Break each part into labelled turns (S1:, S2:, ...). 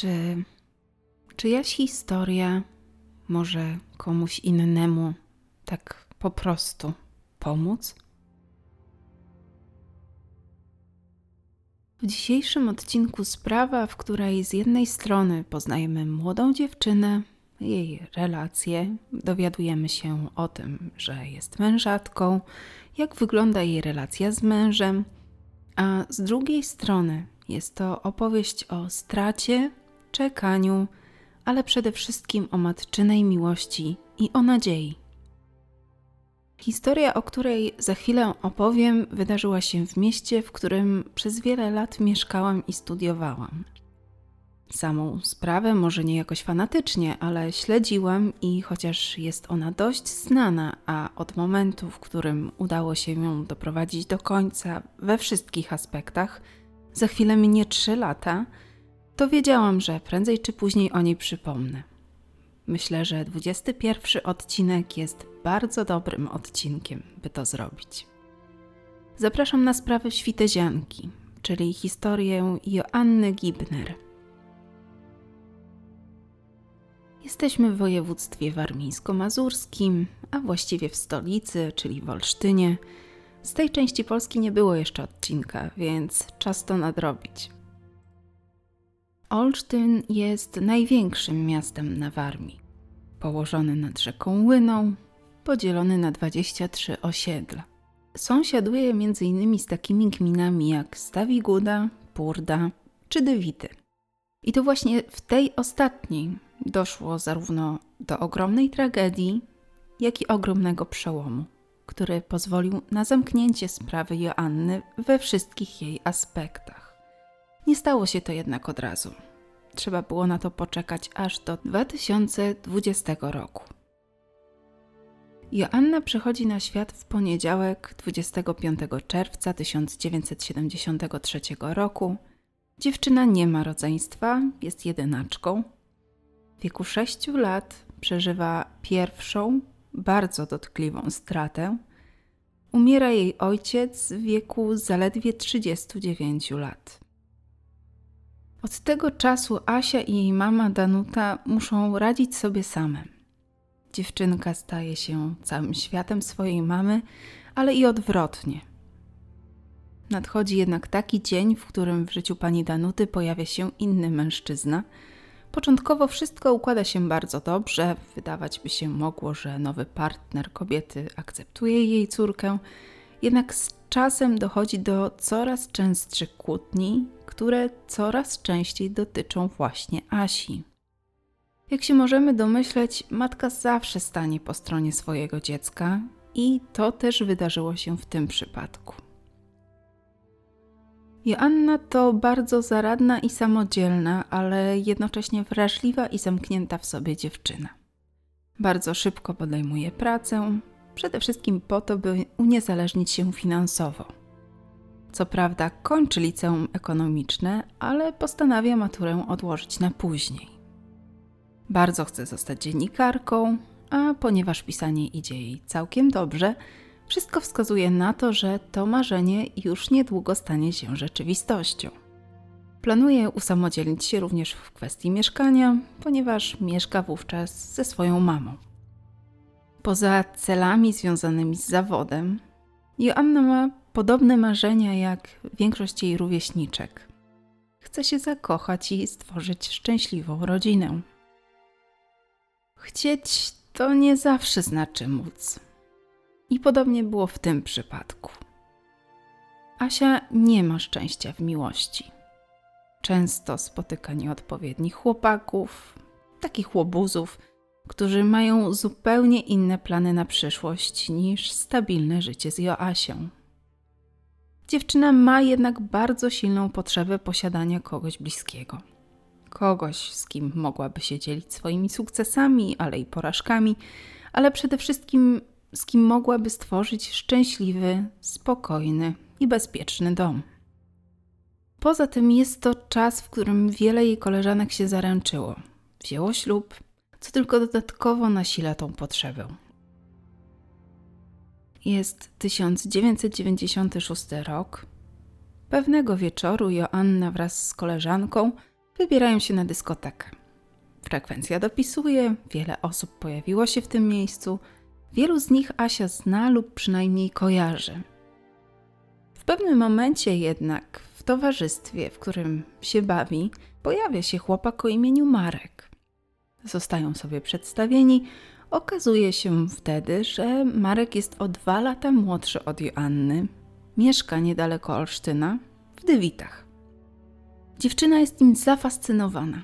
S1: czy czyjaś historia może komuś innemu tak po prostu pomóc? W dzisiejszym odcinku sprawa, w której z jednej strony poznajemy młodą dziewczynę, jej relacje, dowiadujemy się o tym, że jest mężatką, jak wygląda jej relacja z mężem, a z drugiej strony jest to opowieść o stracie, czekaniu, ale przede wszystkim o matczynej miłości i o nadziei. Historia, o której za chwilę opowiem, wydarzyła się w mieście, w którym przez wiele lat mieszkałam i studiowałam. Samą sprawę może nie jakoś fanatycznie, ale śledziłam i chociaż jest ona dość znana, a od momentu, w którym udało się ją doprowadzić do końca we wszystkich aspektach, za chwilę minie trzy lata, to wiedziałam, że prędzej czy później o niej przypomnę. Myślę, że 21 odcinek jest bardzo dobrym odcinkiem, by to zrobić. Zapraszam na sprawę Świtezianki, czyli historię Joanny Gibner. Jesteśmy w województwie warmińsko-mazurskim, a właściwie w stolicy, czyli w Olsztynie. Z tej części Polski nie było jeszcze odcinka, więc czas to nadrobić. Olsztyn jest największym miastem na Warmii. Położony nad rzeką Łyną, podzielony na 23 osiedla. Sąsiaduje m.in. z takimi gminami jak Stawiguda, Purda czy Dywity. I to właśnie w tej ostatniej doszło zarówno do ogromnej tragedii, jak i ogromnego przełomu, który pozwolił na zamknięcie sprawy Joanny we wszystkich jej aspektach. Nie stało się to jednak od razu. Trzeba było na to poczekać aż do 2020 roku. Joanna przychodzi na świat w poniedziałek 25 czerwca 1973 roku. Dziewczyna nie ma rodzeństwa, jest jedynaczką. W wieku 6 lat przeżywa pierwszą, bardzo dotkliwą stratę. Umiera jej ojciec w wieku zaledwie 39 lat. Od tego czasu Asia i jej mama Danuta muszą radzić sobie same. Dziewczynka staje się całym światem swojej mamy, ale i odwrotnie. Nadchodzi jednak taki dzień, w którym w życiu pani Danuty pojawia się inny mężczyzna. Początkowo wszystko układa się bardzo dobrze, wydawać by się mogło, że nowy partner kobiety akceptuje jej córkę, jednak z czasem dochodzi do coraz częstszych kłótni, które coraz częściej dotyczą właśnie Asi. Jak się możemy domyśleć, matka zawsze stanie po stronie swojego dziecka i to też wydarzyło się w tym przypadku. Joanna to bardzo zaradna i samodzielna, ale jednocześnie wrażliwa i zamknięta w sobie dziewczyna. Bardzo szybko podejmuje pracę, przede wszystkim po to, by uniezależnić się finansowo. Co prawda kończy liceum ekonomiczne, ale postanawia maturę odłożyć na później. Bardzo chce zostać dziennikarką, a ponieważ pisanie idzie jej całkiem dobrze, wszystko wskazuje na to, że to marzenie już niedługo stanie się rzeczywistością. Planuje usamodzielnić się również w kwestii mieszkania, ponieważ mieszka wówczas ze swoją mamą. Poza celami związanymi z zawodem, Joanna ma podobne marzenia jak większość jej rówieśniczek. Chce się zakochać i stworzyć szczęśliwą rodzinę. Chcieć to nie zawsze znaczy móc. I podobnie było w tym przypadku. Asia nie ma szczęścia w miłości. Często spotyka nieodpowiednich chłopaków, takich łobuzów, którzy mają zupełnie inne plany na przyszłość niż stabilne życie z Joasią. Dziewczyna ma jednak bardzo silną potrzebę posiadania kogoś bliskiego. Kogoś, z kim mogłaby się dzielić swoimi sukcesami, ale i porażkami, ale przede wszystkim z kim mogłaby stworzyć szczęśliwy, spokojny i bezpieczny dom. Poza tym jest to czas, w którym wiele jej koleżanek się zaręczyło, wzięło ślub, co tylko dodatkowo nasila tą potrzebę. Jest 1996 rok. Pewnego wieczoru Joanna wraz z koleżanką wybierają się na dyskotekę. Frekwencja dopisuje, wiele osób pojawiło się w tym miejscu, wielu z nich Asia zna lub przynajmniej kojarzy. W pewnym momencie jednak w towarzystwie, w którym się bawi, pojawia się chłopak o imieniu Marek. Zostają sobie przedstawieni. Okazuje się wtedy, że Marek jest o dwa lata młodszy od Joanny. Mieszka niedaleko Olsztyna, w Dywitach. Dziewczyna jest nim zafascynowana.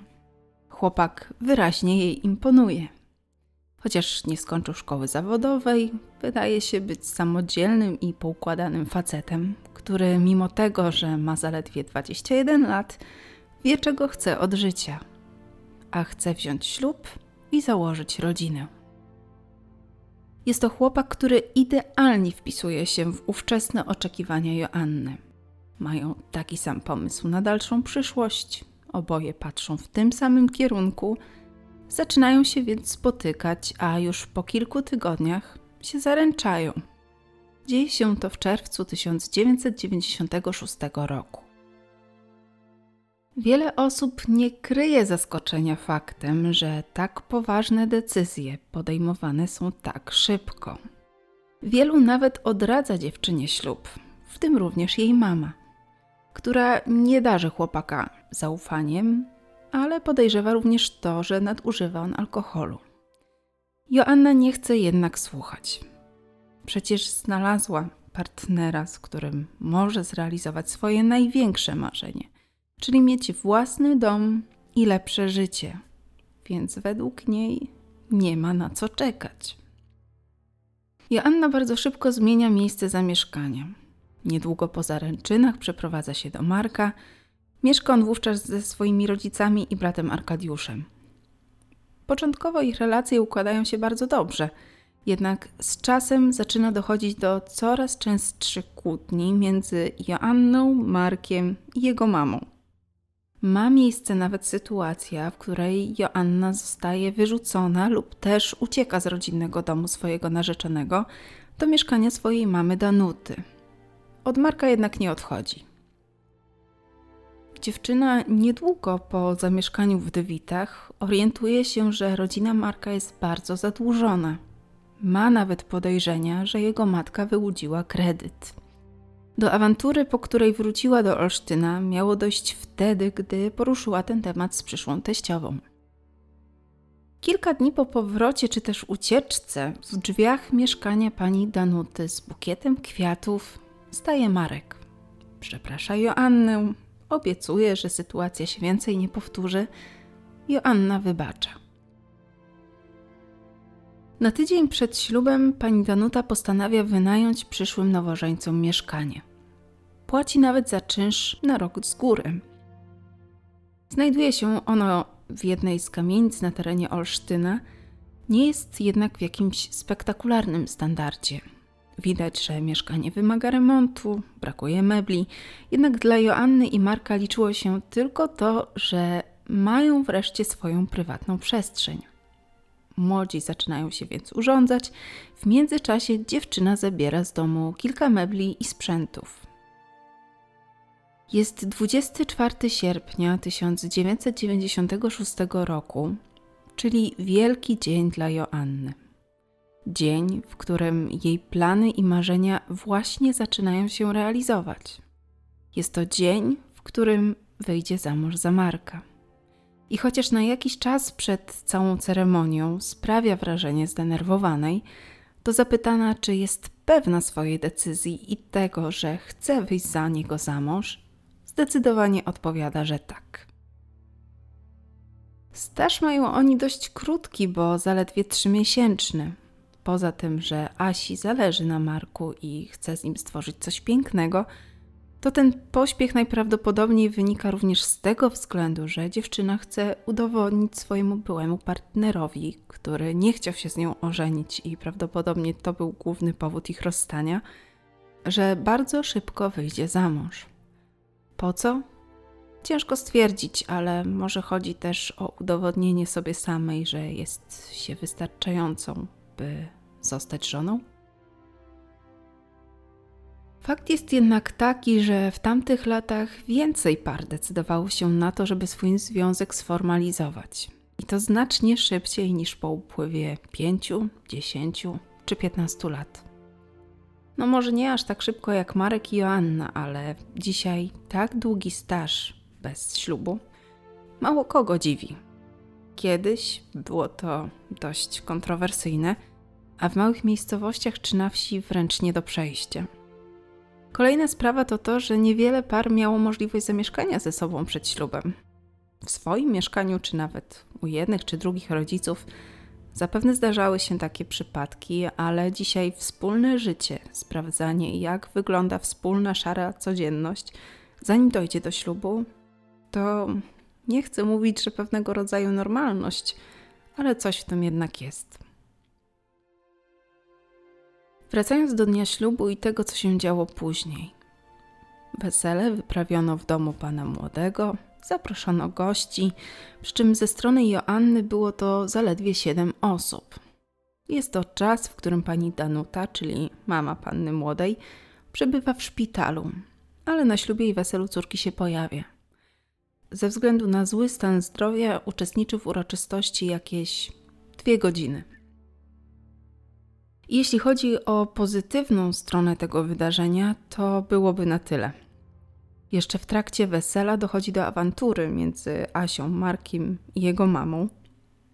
S1: Chłopak wyraźnie jej imponuje. Chociaż nie skończył szkoły zawodowej, wydaje się być samodzielnym i poukładanym facetem, który mimo tego, że ma zaledwie 21 lat, wie czego chce od życia, a chce wziąć ślub i założyć rodzinę. Jest to chłopak, który idealnie wpisuje się w ówczesne oczekiwania Joanny. Mają taki sam pomysł na dalszą przyszłość, oboje patrzą w tym samym kierunku, zaczynają się więc spotykać, a już po kilku tygodniach się zaręczają. Dzieje się to w czerwcu 1996 roku. Wiele osób nie kryje zaskoczenia faktem, że tak poważne decyzje podejmowane są tak szybko. Wielu nawet odradza dziewczynie ślub, w tym również jej mama, która nie darzy chłopaka zaufaniem, ale podejrzewa również to, że nadużywa on alkoholu. Joanna nie chce jednak słuchać. Przecież znalazła partnera, z którym może zrealizować swoje największe marzenie czyli mieć własny dom i lepsze życie, więc według niej nie ma na co czekać. Joanna bardzo szybko zmienia miejsce zamieszkania. Niedługo po zaręczynach przeprowadza się do Marka. Mieszka on wówczas ze swoimi rodzicami i bratem Arkadiuszem. Początkowo ich relacje układają się bardzo dobrze, jednak z czasem zaczyna dochodzić do coraz częstszych kłótni między Joanną, Markiem i jego mamą. Ma miejsce nawet sytuacja, w której Joanna zostaje wyrzucona lub też ucieka z rodzinnego domu swojego narzeczonego do mieszkania swojej mamy Danuty. Od Marka jednak nie odchodzi. Dziewczyna niedługo po zamieszkaniu w Dywitach orientuje się, że rodzina Marka jest bardzo zadłużona. Ma nawet podejrzenia, że jego matka wyłudziła kredyt. Do awantury, po której wróciła do Olsztyna, miało dojść wtedy, gdy poruszyła ten temat z przyszłą teściową. Kilka dni po powrocie czy też ucieczce w drzwiach mieszkania pani Danuty z bukietem kwiatów staje Marek. Przeprasza Joannę, obiecuje, że sytuacja się więcej nie powtórzy. Joanna wybacza. Na tydzień przed ślubem pani Danuta postanawia wynająć przyszłym nowożeńcom mieszkanie. Płaci nawet za czynsz na rok z góry. Znajduje się ono w jednej z kamienic na terenie Olsztyna, nie jest jednak w jakimś spektakularnym standardzie. Widać, że mieszkanie wymaga remontu, brakuje mebli, jednak dla Joanny i Marka liczyło się tylko to, że mają wreszcie swoją prywatną przestrzeń. Młodzi zaczynają się więc urządzać. W międzyczasie dziewczyna zabiera z domu kilka mebli i sprzętów. Jest 24 sierpnia 1996 roku, czyli wielki dzień dla Joanny. Dzień, w którym jej plany i marzenia właśnie zaczynają się realizować. Jest to dzień, w którym wyjdzie za mąż za Marka. I chociaż na jakiś czas przed całą ceremonią sprawia wrażenie zdenerwowanej, to zapytana, czy jest pewna swojej decyzji i tego, że chce wyjść za niego za mąż, zdecydowanie odpowiada, że tak. Staż mają oni dość krótki, bo zaledwie trzymiesięczny. Poza tym, że Asi zależy na Marku i chce z nim stworzyć coś pięknego, to ten pośpiech najprawdopodobniej wynika również z tego względu, że dziewczyna chce udowodnić swojemu byłemu partnerowi, który nie chciał się z nią ożenić i prawdopodobnie to był główny powód ich rozstania, że bardzo szybko wyjdzie za mąż. Po co? Ciężko stwierdzić, ale może chodzi też o udowodnienie sobie samej, że jest się wystarczającą, by zostać żoną? Fakt jest jednak taki, że w tamtych latach więcej par decydowało się na to, żeby swój związek sformalizować. I to znacznie szybciej niż po upływie 5, 10 czy 15 lat. No może nie aż tak szybko jak Marek i Joanna, ale dzisiaj tak długi staż bez ślubu mało kogo dziwi. Kiedyś było to dość kontrowersyjne, a w małych miejscowościach czy na wsi wręcz nie do przejścia. Kolejna sprawa to to, że niewiele par miało możliwość zamieszkania ze sobą przed ślubem. W swoim mieszkaniu, czy nawet u jednych czy drugich rodziców, zapewne zdarzały się takie przypadki, ale dzisiaj wspólne życie, sprawdzanie, jak wygląda wspólna szara codzienność, zanim dojdzie do ślubu, to nie chcę mówić, że pewnego rodzaju normalność, ale coś w tym jednak jest. Wracając do dnia ślubu i tego, co się działo później. Wesele wyprawiono w domu pana młodego, zaproszono gości, przy czym ze strony Joanny było to zaledwie siedem osób. Jest to czas, w którym pani Danuta, czyli mama panny młodej, przebywa w szpitalu, ale na ślubie i weselu córki się pojawia. Ze względu na zły stan zdrowia uczestniczy w uroczystości jakieś dwie godziny. Jeśli chodzi o pozytywną stronę tego wydarzenia, to byłoby na tyle. Jeszcze w trakcie wesela dochodzi do awantury między Asią, Markiem i jego mamą.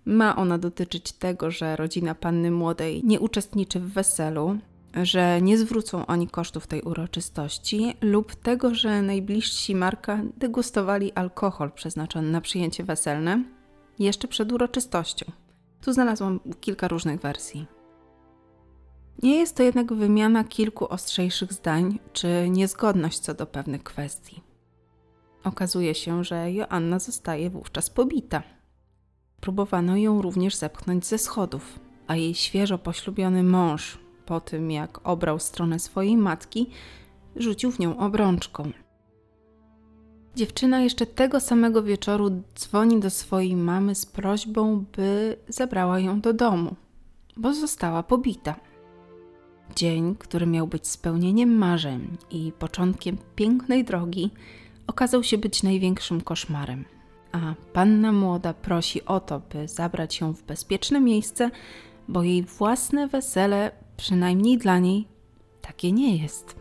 S1: Ma ona dotyczyć tego, że rodzina panny młodej nie uczestniczy w weselu, że nie zwrócą oni kosztów tej uroczystości, lub tego, że najbliżsi Marka degustowali alkohol przeznaczony na przyjęcie weselne jeszcze przed uroczystością. Tu znalazłam kilka różnych wersji. Nie jest to jednak wymiana kilku ostrzejszych zdań czy niezgodność co do pewnych kwestii. Okazuje się, że Joanna zostaje wówczas pobita. Próbowano ją również zepchnąć ze schodów, a jej świeżo poślubiony mąż, po tym jak obrał stronę swojej matki, rzucił w nią obrączką. Dziewczyna jeszcze tego samego wieczoru dzwoni do swojej mamy z prośbą, by zabrała ją do domu, bo została pobita. Dzień, który miał być spełnieniem marzeń i początkiem pięknej drogi, okazał się być największym koszmarem. A panna młoda prosi o to, by zabrać ją w bezpieczne miejsce, bo jej własne wesele, przynajmniej dla niej, takie nie jest.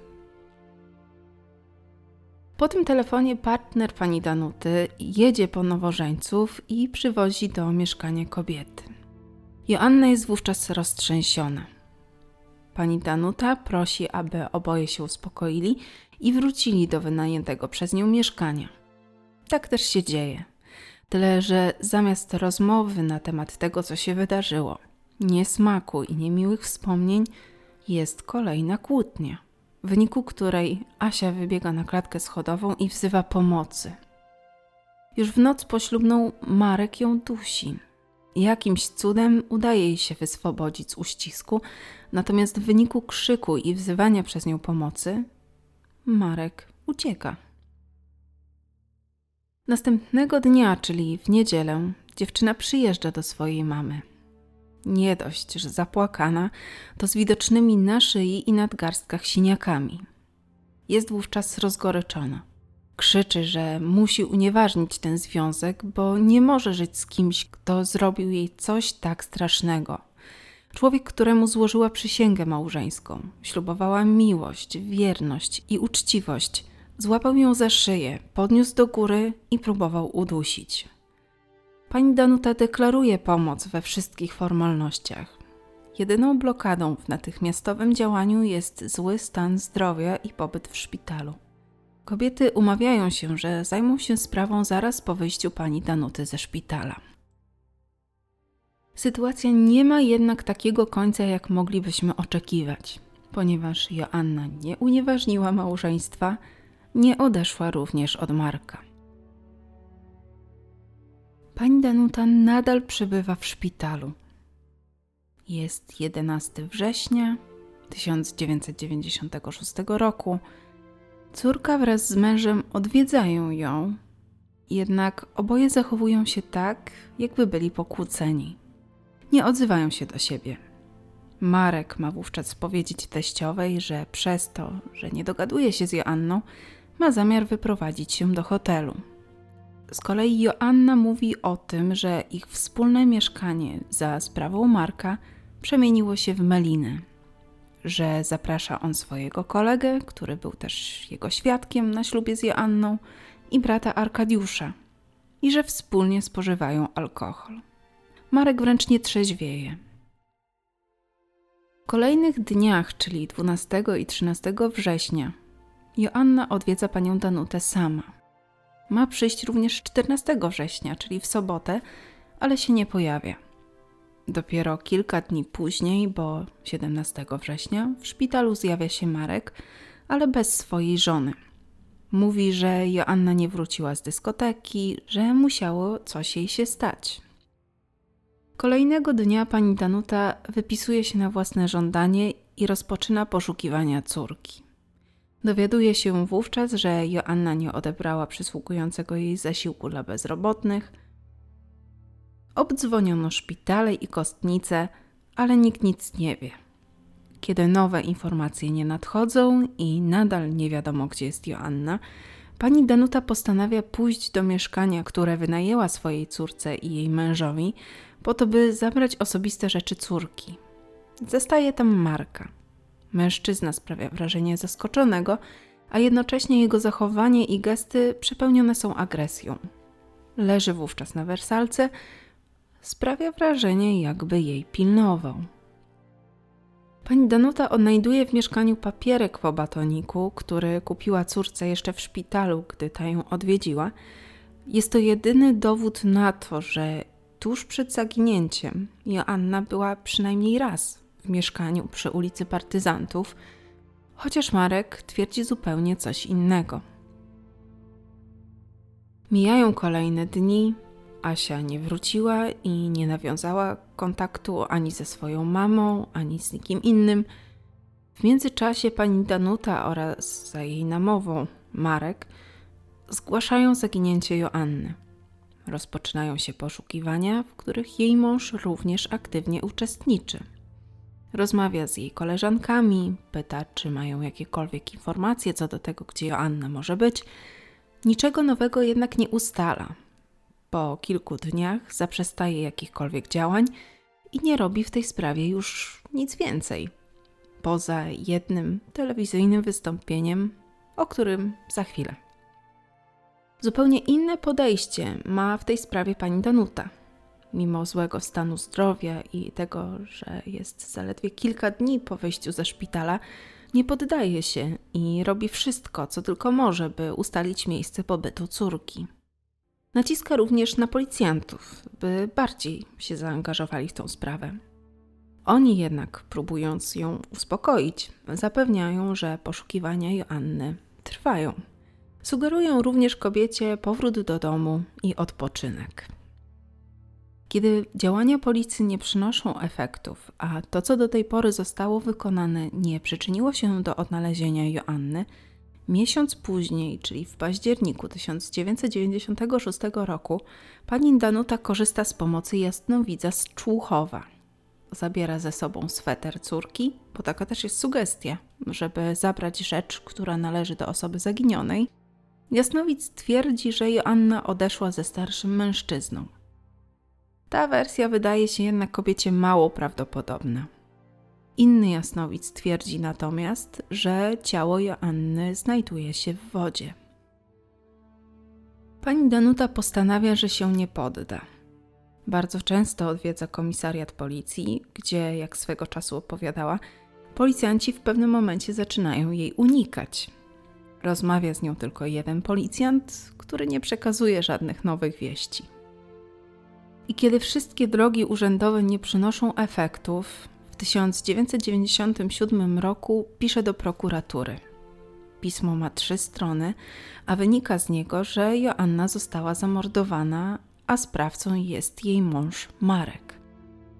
S1: Po tym telefonie partner pani Danuty jedzie po nowożeńców i przywozi do mieszkania kobiety. Joanna jest wówczas roztrzęsiona. Pani Danuta prosi, aby oboje się uspokoili i wrócili do wynajętego przez nią mieszkania. Tak też się dzieje. Tyle, że zamiast rozmowy na temat tego, co się wydarzyło, niesmaku i niemiłych wspomnień, jest kolejna kłótnia, w wyniku której Asia wybiega na klatkę schodową i wzywa pomocy. Już w noc poślubną Marek ją dusi. Jakimś cudem udaje jej się wyswobodzić z uścisku, natomiast w wyniku krzyku i wzywania przez nią pomocy, Marek ucieka. Następnego dnia, czyli w niedzielę, dziewczyna przyjeżdża do swojej mamy. Nie dość, że zapłakana, to z widocznymi na szyi i nadgarstkach siniakami. Jest wówczas rozgoryczona. Krzyczy, że musi unieważnić ten związek, bo nie może żyć z kimś, kto zrobił jej coś tak strasznego. Człowiek, któremu złożyła przysięgę małżeńską, ślubowała miłość, wierność i uczciwość, złapał ją za szyję, podniósł do góry i próbował udusić. Pani Danuta deklaruje pomoc we wszystkich formalnościach. Jedyną blokadą w natychmiastowym działaniu jest zły stan zdrowia i pobyt w szpitalu. Kobiety umawiają się, że zajmą się sprawą zaraz po wyjściu pani Danuty ze szpitala. Sytuacja nie ma jednak takiego końca, jak moglibyśmy oczekiwać, ponieważ Joanna nie unieważniła małżeństwa, nie odeszła również od Marka. Pani Danuta nadal przebywa w szpitalu. Jest 11 września 1996 roku Córka wraz z mężem odwiedzają ją, jednak oboje zachowują się tak, jakby byli pokłóceni. Nie odzywają się do siebie. Marek ma wówczas powiedzieć teściowej, że przez to, że nie dogaduje się z Joanną, ma zamiar wyprowadzić się do hotelu. Z kolei Joanna mówi o tym, że ich wspólne mieszkanie za sprawą Marka przemieniło się w melinę, że zaprasza on swojego kolegę, który był też jego świadkiem na ślubie z Joanną, i brata Arkadiusza, i że wspólnie spożywają alkohol. Marek wręcz nie trzeźwieje. W kolejnych dniach, czyli 12 i 13 września, Joanna odwiedza panią Danutę sama. Ma przyjść również 14 września, czyli w sobotę, ale się nie pojawia. Dopiero kilka dni później, bo 17 września, w szpitalu zjawia się Marek, ale bez swojej żony. Mówi, że Joanna nie wróciła z dyskoteki, że musiało coś jej się stać. Kolejnego dnia pani Danuta wypisuje się na własne żądanie i rozpoczyna poszukiwania córki. Dowiaduje się wówczas, że Joanna nie odebrała przysługującego jej zasiłku dla bezrobotnych. Obdzwoniono szpitale i kostnice, ale nikt nic nie wie. Kiedy nowe informacje nie nadchodzą i nadal nie wiadomo, gdzie jest Joanna, pani Danuta postanawia pójść do mieszkania, które wynajęła swojej córce i jej mężowi, po to, by zabrać osobiste rzeczy córki. Zostaje tam Marka. Mężczyzna sprawia wrażenie zaskoczonego, a jednocześnie jego zachowanie i gesty przepełnione są agresją. Leży wówczas na wersalce, sprawia wrażenie, jakby jej pilnował. Pani Danuta odnajduje w mieszkaniu papierek po batoniku, który kupiła córce jeszcze w szpitalu, gdy ta ją odwiedziła. Jest to jedyny dowód na to, że tuż przed zaginięciem Joanna była przynajmniej raz w mieszkaniu przy ulicy Partyzantów, chociaż Marek twierdzi zupełnie coś innego. Mijają kolejne dni, Asia nie wróciła i nie nawiązała kontaktu ani ze swoją mamą, ani z nikim innym. W międzyczasie pani Danuta oraz za jej namową Marek zgłaszają zaginięcie Joanny. Rozpoczynają się poszukiwania, w których jej mąż również aktywnie uczestniczy. Rozmawia z jej koleżankami, pyta, czy mają jakiekolwiek informacje co do tego, gdzie Joanna może być. Niczego nowego jednak nie ustala. Po kilku dniach zaprzestaje jakichkolwiek działań i nie robi w tej sprawie już nic więcej. Poza jednym telewizyjnym wystąpieniem, o którym za chwilę. Zupełnie inne podejście ma w tej sprawie pani Danuta. Mimo złego stanu zdrowia i tego, że jest zaledwie kilka dni po wyjściu ze szpitala, nie poddaje się i robi wszystko, co tylko może, by ustalić miejsce pobytu córki. Naciska również na policjantów, by bardziej się zaangażowali w tą sprawę. Oni jednak, próbując ją uspokoić, zapewniają, że poszukiwania Joanny trwają. Sugerują również kobiecie powrót do domu i odpoczynek. Kiedy działania policji nie przynoszą efektów, a to, co do tej pory zostało wykonane, nie przyczyniło się do odnalezienia Joanny, miesiąc później, czyli w październiku 1996 roku, pani Danuta korzysta z pomocy jasnowidza z Człuchowa. Zabiera ze sobą sweter córki, bo taka też jest sugestia, żeby zabrać rzecz, która należy do osoby zaginionej. Jasnowidz twierdzi, że Joanna odeszła ze starszym mężczyzną. Ta wersja wydaje się jednak kobiecie mało prawdopodobna. Inny jasnowic twierdzi natomiast, że ciało Joanny znajduje się w wodzie. Pani Danuta postanawia, że się nie podda. Bardzo często odwiedza komisariat policji, gdzie, jak swego czasu opowiadała, policjanci w pewnym momencie zaczynają jej unikać. Rozmawia z nią tylko jeden policjant, który nie przekazuje żadnych nowych wieści. I kiedy wszystkie drogi urzędowe nie przynoszą efektów, 1997 roku pisze do prokuratury. Pismo ma trzy strony, a wynika z niego, że Joanna została zamordowana, a sprawcą jest jej mąż Marek.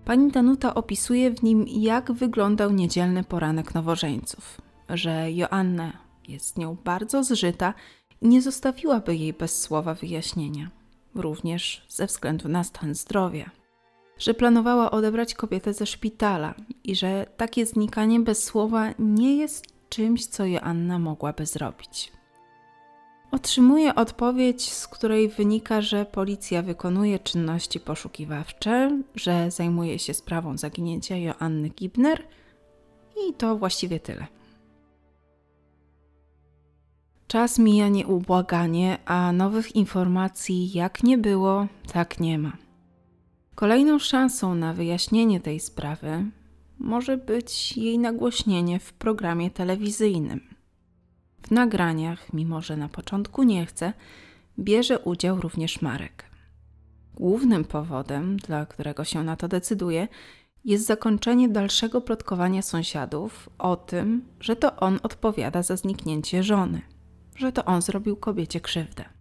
S1: Pani Danuta opisuje w nim, jak wyglądał niedzielny poranek nowożeńców, że Joanna jest nią bardzo zżyta i nie zostawiłaby jej bez słowa wyjaśnienia również ze względu na stan zdrowia. Że planowała odebrać kobietę ze szpitala i że takie znikanie bez słowa nie jest czymś, co Joanna mogłaby zrobić. Otrzymuje odpowiedź, z której wynika, że policja wykonuje czynności poszukiwawcze, że zajmuje się sprawą zaginięcia Joanny Gibner i to właściwie tyle. Czas mija nieubłaganie, a nowych informacji jak nie było, tak nie ma. Kolejną szansą na wyjaśnienie tej sprawy może być jej nagłośnienie w programie telewizyjnym. W nagraniach, mimo że na początku nie chce, bierze udział również Marek. Głównym powodem, dla którego się na to decyduje, jest zakończenie dalszego plotkowania sąsiadów o tym, że to on odpowiada za zniknięcie żony, że to on zrobił kobiecie krzywdę.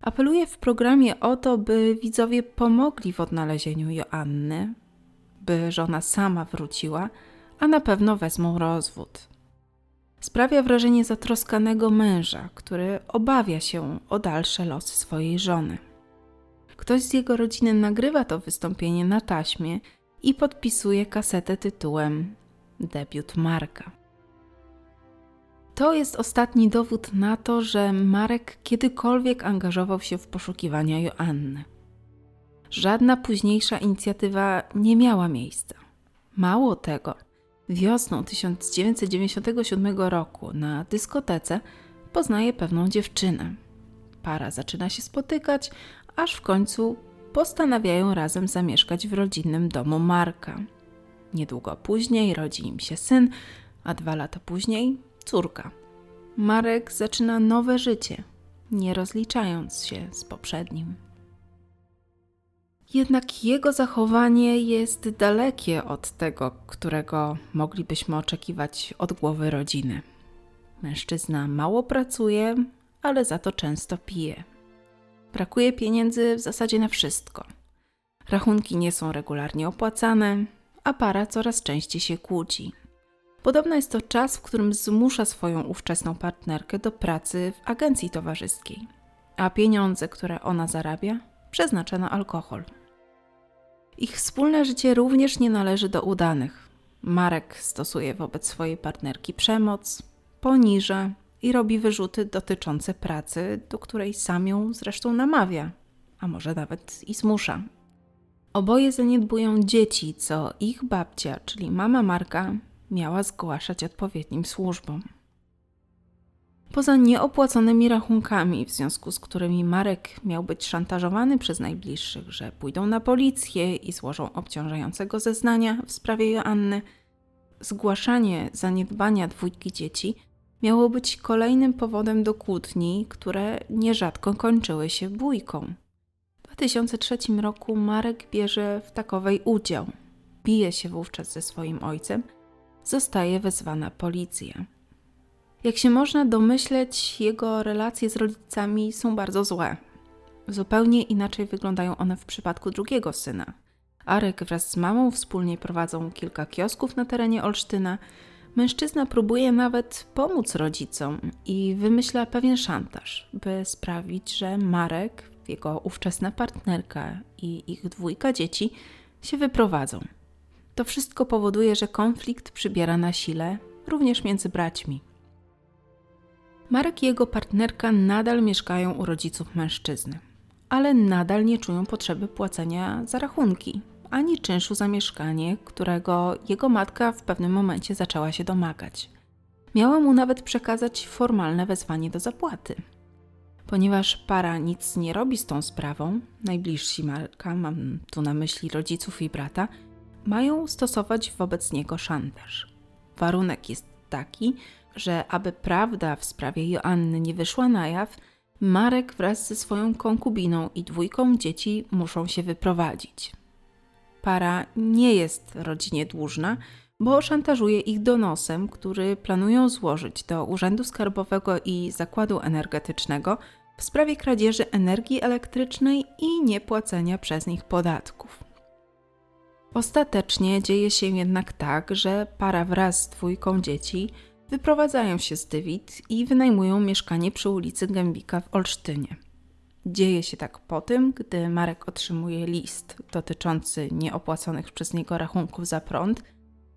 S1: Apeluje w programie o to, by widzowie pomogli w odnalezieniu Joanny, by żona sama wróciła, a na pewno wezmą rozwód. Sprawia wrażenie zatroskanego męża, który obawia się o dalsze losy swojej żony. Ktoś z jego rodziny nagrywa to wystąpienie na taśmie i podpisuje kasetę tytułem Debiut Marka. To jest ostatni dowód na to, że Marek kiedykolwiek angażował się w poszukiwania Joanny. Żadna późniejsza inicjatywa nie miała miejsca. Mało tego, wiosną 1997 roku na dyskotece poznaje pewną dziewczynę. Para zaczyna się spotykać, aż w końcu postanawiają razem zamieszkać w rodzinnym domu Marka. Niedługo później rodzi im się syn, a dwa lata później córka. Marek zaczyna nowe życie, nie rozliczając się z poprzednim. Jednak jego zachowanie jest dalekie od tego, którego moglibyśmy oczekiwać od głowy rodziny. Mężczyzna mało pracuje, ale za to często pije. Brakuje pieniędzy w zasadzie na wszystko. Rachunki nie są regularnie opłacane, a para coraz częściej się kłóci. Podobno jest to czas, w którym zmusza swoją ówczesną partnerkę do pracy w agencji towarzyskiej, a pieniądze, które ona zarabia, przeznacza na alkohol. Ich wspólne życie również nie należy do udanych. Marek stosuje wobec swojej partnerki przemoc, poniża i robi wyrzuty dotyczące pracy, do której sam ją zresztą namawia, a może nawet i zmusza. Oboje zaniedbują dzieci, co ich babcia, czyli mama Marka, miała zgłaszać odpowiednim służbom. Poza nieopłaconymi rachunkami, w związku z którymi Marek miał być szantażowany przez najbliższych, że pójdą na policję i złożą obciążającego zeznania w sprawie Joanny, zgłaszanie zaniedbania dwójki dzieci miało być kolejnym powodem do kłótni, które nierzadko kończyły się bójką. W 2003 roku Marek bierze w takowej udział. Bije się wówczas ze swoim ojcem, zostaje wezwana policja. Jak się można domyśleć, jego relacje z rodzicami są bardzo złe. Zupełnie inaczej wyglądają one w przypadku drugiego syna. Arek wraz z mamą wspólnie prowadzą kilka kiosków na terenie Olsztyna. Mężczyzna próbuje nawet pomóc rodzicom i wymyśla pewien szantaż, by sprawić, że Marek, jego ówczesna partnerka i ich dwójka dzieci się wyprowadzą. To wszystko powoduje, że konflikt przybiera na sile, również między braćmi. Marek i jego partnerka nadal mieszkają u rodziców mężczyzny, ale nadal nie czują potrzeby płacenia za rachunki ani czynszu za mieszkanie, którego jego matka w pewnym momencie zaczęła się domagać. Miała mu nawet przekazać formalne wezwanie do zapłaty. Ponieważ para nic nie robi z tą sprawą, najbliżsi Marka, mam tu na myśli rodziców i brata, mają stosować wobec niego szantaż. Warunek jest taki, że aby prawda w sprawie Joanny nie wyszła na jaw, Marek wraz ze swoją konkubiną i dwójką dzieci muszą się wyprowadzić. Para nie jest rodzinie dłużna, bo szantażuje ich donosem, który planują złożyć do Urzędu Skarbowego i Zakładu Energetycznego w sprawie kradzieży energii elektrycznej i niepłacenia przez nich podatków. Ostatecznie dzieje się jednak tak, że para wraz z dwójką dzieci wyprowadzają się z Dywit i wynajmują mieszkanie przy ulicy Gębika w Olsztynie. Dzieje się tak po tym, gdy Marek otrzymuje list dotyczący nieopłaconych przez niego rachunków za prąd,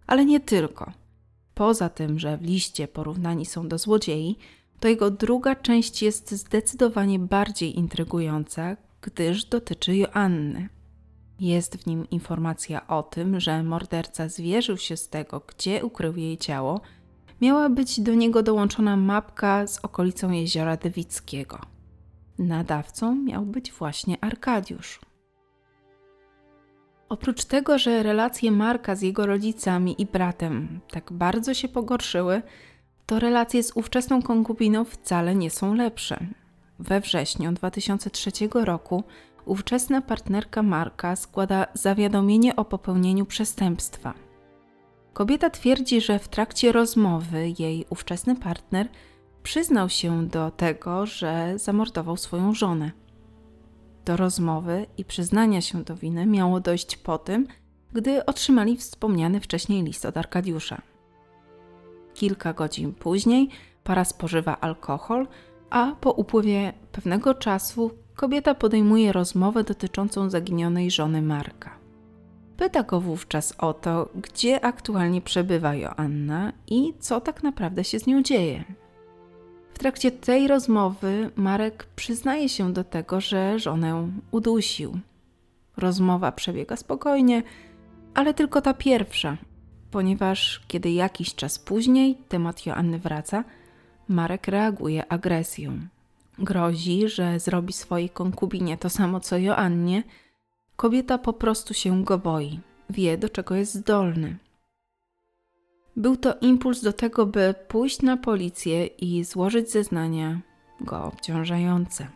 S1: ale nie tylko. Poza tym, że w liście porównani są do złodziei, to jego druga część jest zdecydowanie bardziej intrygująca, gdyż dotyczy Joanny. Jest w nim informacja o tym, że morderca zwierzył się z tego, gdzie ukrył jej ciało. Miała być do niego dołączona mapka z okolicą jeziora Dewickiego. Nadawcą miał być właśnie Arkadiusz. Oprócz tego, że relacje Marka z jego rodzicami i bratem tak bardzo się pogorszyły, to relacje z ówczesną konkubiną wcale nie są lepsze. We wrześniu 2003 roku ówczesna partnerka Marka składa zawiadomienie o popełnieniu przestępstwa. Kobieta twierdzi, że w trakcie rozmowy jej ówczesny partner przyznał się do tego, że zamordował swoją żonę. Do rozmowy i przyznania się do winy miało dojść po tym, gdy otrzymali wspomniany wcześniej list od Arkadiusza. Kilka godzin później para spożywa alkohol, a po upływie pewnego czasu kobieta podejmuje rozmowę dotyczącą zaginionej żony Marka. Pyta go wówczas o to, gdzie aktualnie przebywa Joanna i co tak naprawdę się z nią dzieje. W trakcie tej rozmowy Marek przyznaje się do tego, że żonę udusił. Rozmowa przebiega spokojnie, ale tylko ta pierwsza, ponieważ kiedy jakiś czas później temat Joanny wraca, Marek reaguje agresją. Grozi, że zrobi swojej konkubinie to samo co Joannie. Kobieta po prostu się go boi, wie do czego jest zdolny. Był to impuls do tego, by pójść na policję i złożyć zeznania go obciążające.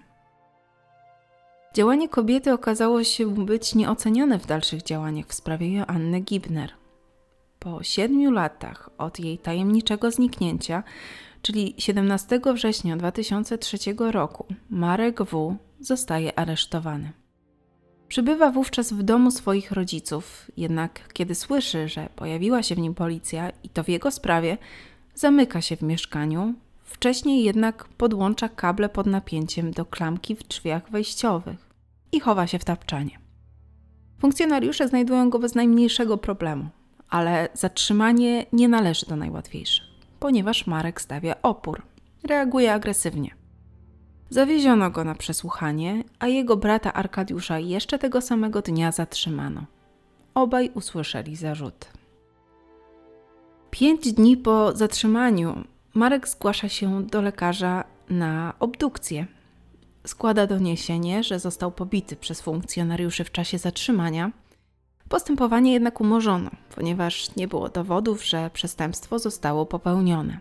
S1: Działanie kobiety okazało się być nieocenione w dalszych działaniach w sprawie Joanny Gibner. Po siedmiu latach od jej tajemniczego zniknięcia, czyli 17 września 2003 roku, Marek W. zostaje aresztowany. Przybywa wówczas w domu swoich rodziców, jednak kiedy słyszy, że pojawiła się w nim policja i to w jego sprawie, zamyka się w mieszkaniu. Wcześniej jednak podłącza kable pod napięciem do klamki w drzwiach wejściowych i chowa się w tapczanie. Funkcjonariusze znajdują go bez najmniejszego problemu, ale zatrzymanie nie należy do najłatwiejszych, ponieważ Marek stawia opór, reaguje agresywnie. Zawieziono go na przesłuchanie, a jego brata Arkadiusza jeszcze tego samego dnia zatrzymano. Obaj usłyszeli zarzut. Pięć dni po zatrzymaniu Marek zgłasza się do lekarza na obdukcję. Składa doniesienie, że został pobity przez funkcjonariuszy w czasie zatrzymania. Postępowanie jednak umorzono, ponieważ nie było dowodów, że przestępstwo zostało popełnione.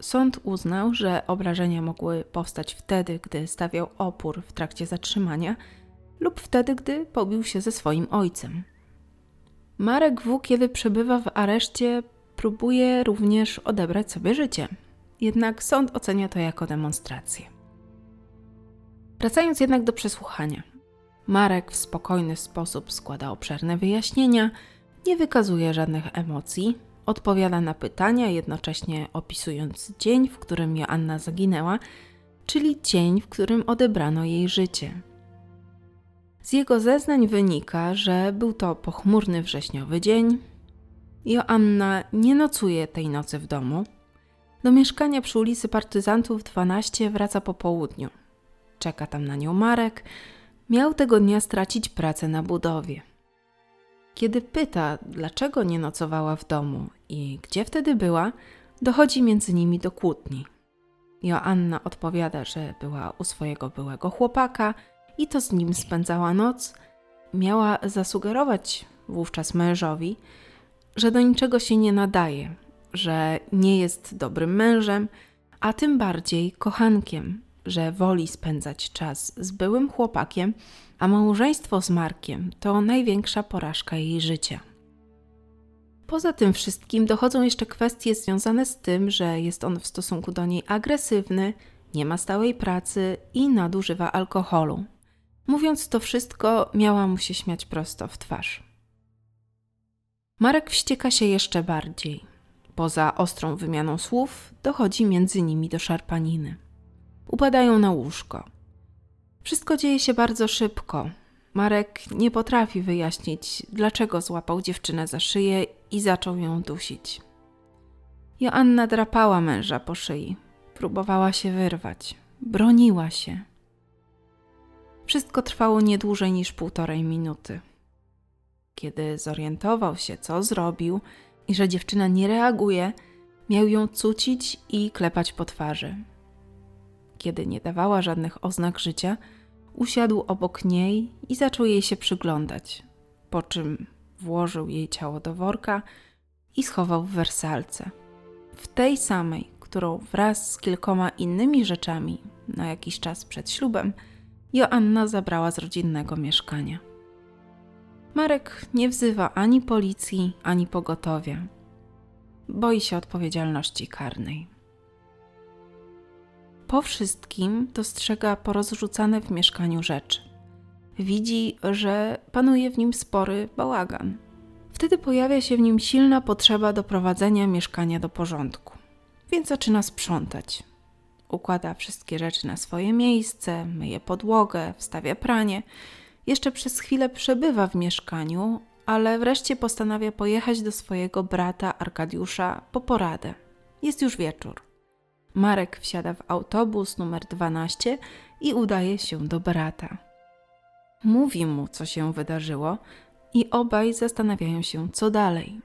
S1: Sąd uznał, że obrażenia mogły powstać wtedy, gdy stawiał opór w trakcie zatrzymania lub wtedy, gdy pobił się ze swoim ojcem. Marek W., kiedy przebywa w areszcie, próbuje również odebrać sobie życie. Jednak sąd ocenia to jako demonstrację. Wracając jednak do przesłuchania. Marek w spokojny sposób składa obszerne wyjaśnienia, nie wykazuje żadnych emocji, Odpowiada na pytania, jednocześnie opisując dzień, w którym Joanna zaginęła, czyli dzień, w którym odebrano jej życie. Z jego zeznań wynika, że był to pochmurny wrześniowy dzień. Joanna nie nocuje tej nocy w domu. Do mieszkania przy ulicy Partyzantów 12 wraca po południu. Czeka tam na nią Marek. Miał tego dnia stracić pracę na budowie. Kiedy pyta, dlaczego nie nocowała w domu i gdzie wtedy była, dochodzi między nimi do kłótni. Joanna odpowiada, że była u swojego byłego chłopaka i to z nim spędzała noc. Miała zasugerować wówczas mężowi, że do niczego się nie nadaje, że nie jest dobrym mężem, a tym bardziej kochankiem, że woli spędzać czas z byłym chłopakiem a małżeństwo z Markiem to największa porażka jej życia. Poza tym wszystkim dochodzą jeszcze kwestie związane z tym, że jest on w stosunku do niej agresywny, nie ma stałej pracy i nadużywa alkoholu. Mówiąc to wszystko, miała mu się śmiać prosto w twarz. Marek wścieka się jeszcze bardziej. Poza ostrą wymianą słów, dochodzi między nimi do szarpaniny. Upadają na łóżko. Wszystko dzieje się bardzo szybko. Marek nie potrafi wyjaśnić, dlaczego złapał dziewczynę za szyję i zaczął ją dusić. Joanna drapała męża po szyi, próbowała się wyrwać, broniła się. Wszystko trwało nie dłużej niż półtorej minuty. Kiedy zorientował się, co zrobił i że dziewczyna nie reaguje, miał ją cucić i klepać po twarzy. Kiedy nie dawała żadnych oznak życia, usiadł obok niej i zaczął jej się przyglądać, po czym włożył jej ciało do worka i schował w wersalce. W tej samej, którą wraz z kilkoma innymi rzeczami na jakiś czas przed ślubem Joanna zabrała z rodzinnego mieszkania. Marek nie wzywa ani policji, ani pogotowia. Boi się odpowiedzialności karnej. Po wszystkim dostrzega porozrzucane w mieszkaniu rzeczy. Widzi, że panuje w nim spory bałagan. Wtedy pojawia się w nim silna potrzeba doprowadzenia mieszkania do porządku, więc zaczyna sprzątać. Układa wszystkie rzeczy na swoje miejsce, myje podłogę, wstawia pranie. Jeszcze przez chwilę przebywa w mieszkaniu, ale wreszcie postanawia pojechać do swojego brata Arkadiusza po poradę. Jest już wieczór. Marek wsiada w autobus numer 12 i udaje się do brata. Mówi mu, co się wydarzyło, i obaj zastanawiają się, co dalej.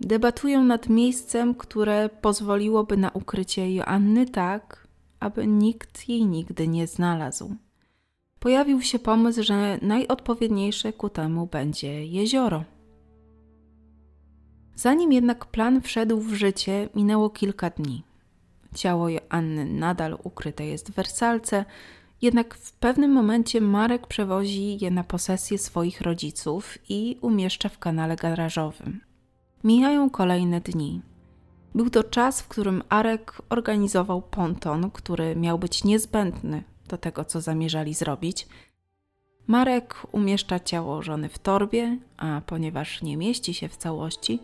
S1: Debatują nad miejscem, które pozwoliłoby na ukrycie Joanny tak, aby nikt jej nigdy nie znalazł. Pojawił się pomysł, że najodpowiedniejsze ku temu będzie jezioro. Zanim jednak plan wszedł w życie, minęło kilka dni. Ciało Joanny nadal ukryte jest w wersalce, jednak w pewnym momencie Marek przewozi je na posesję swoich rodziców i umieszcza w kanale garażowym. Mijają kolejne dni. Był to czas, w którym Arek organizował ponton, który miał być niezbędny do tego, co zamierzali zrobić. Marek umieszcza ciało żony w torbie, a ponieważ nie mieści się w całości,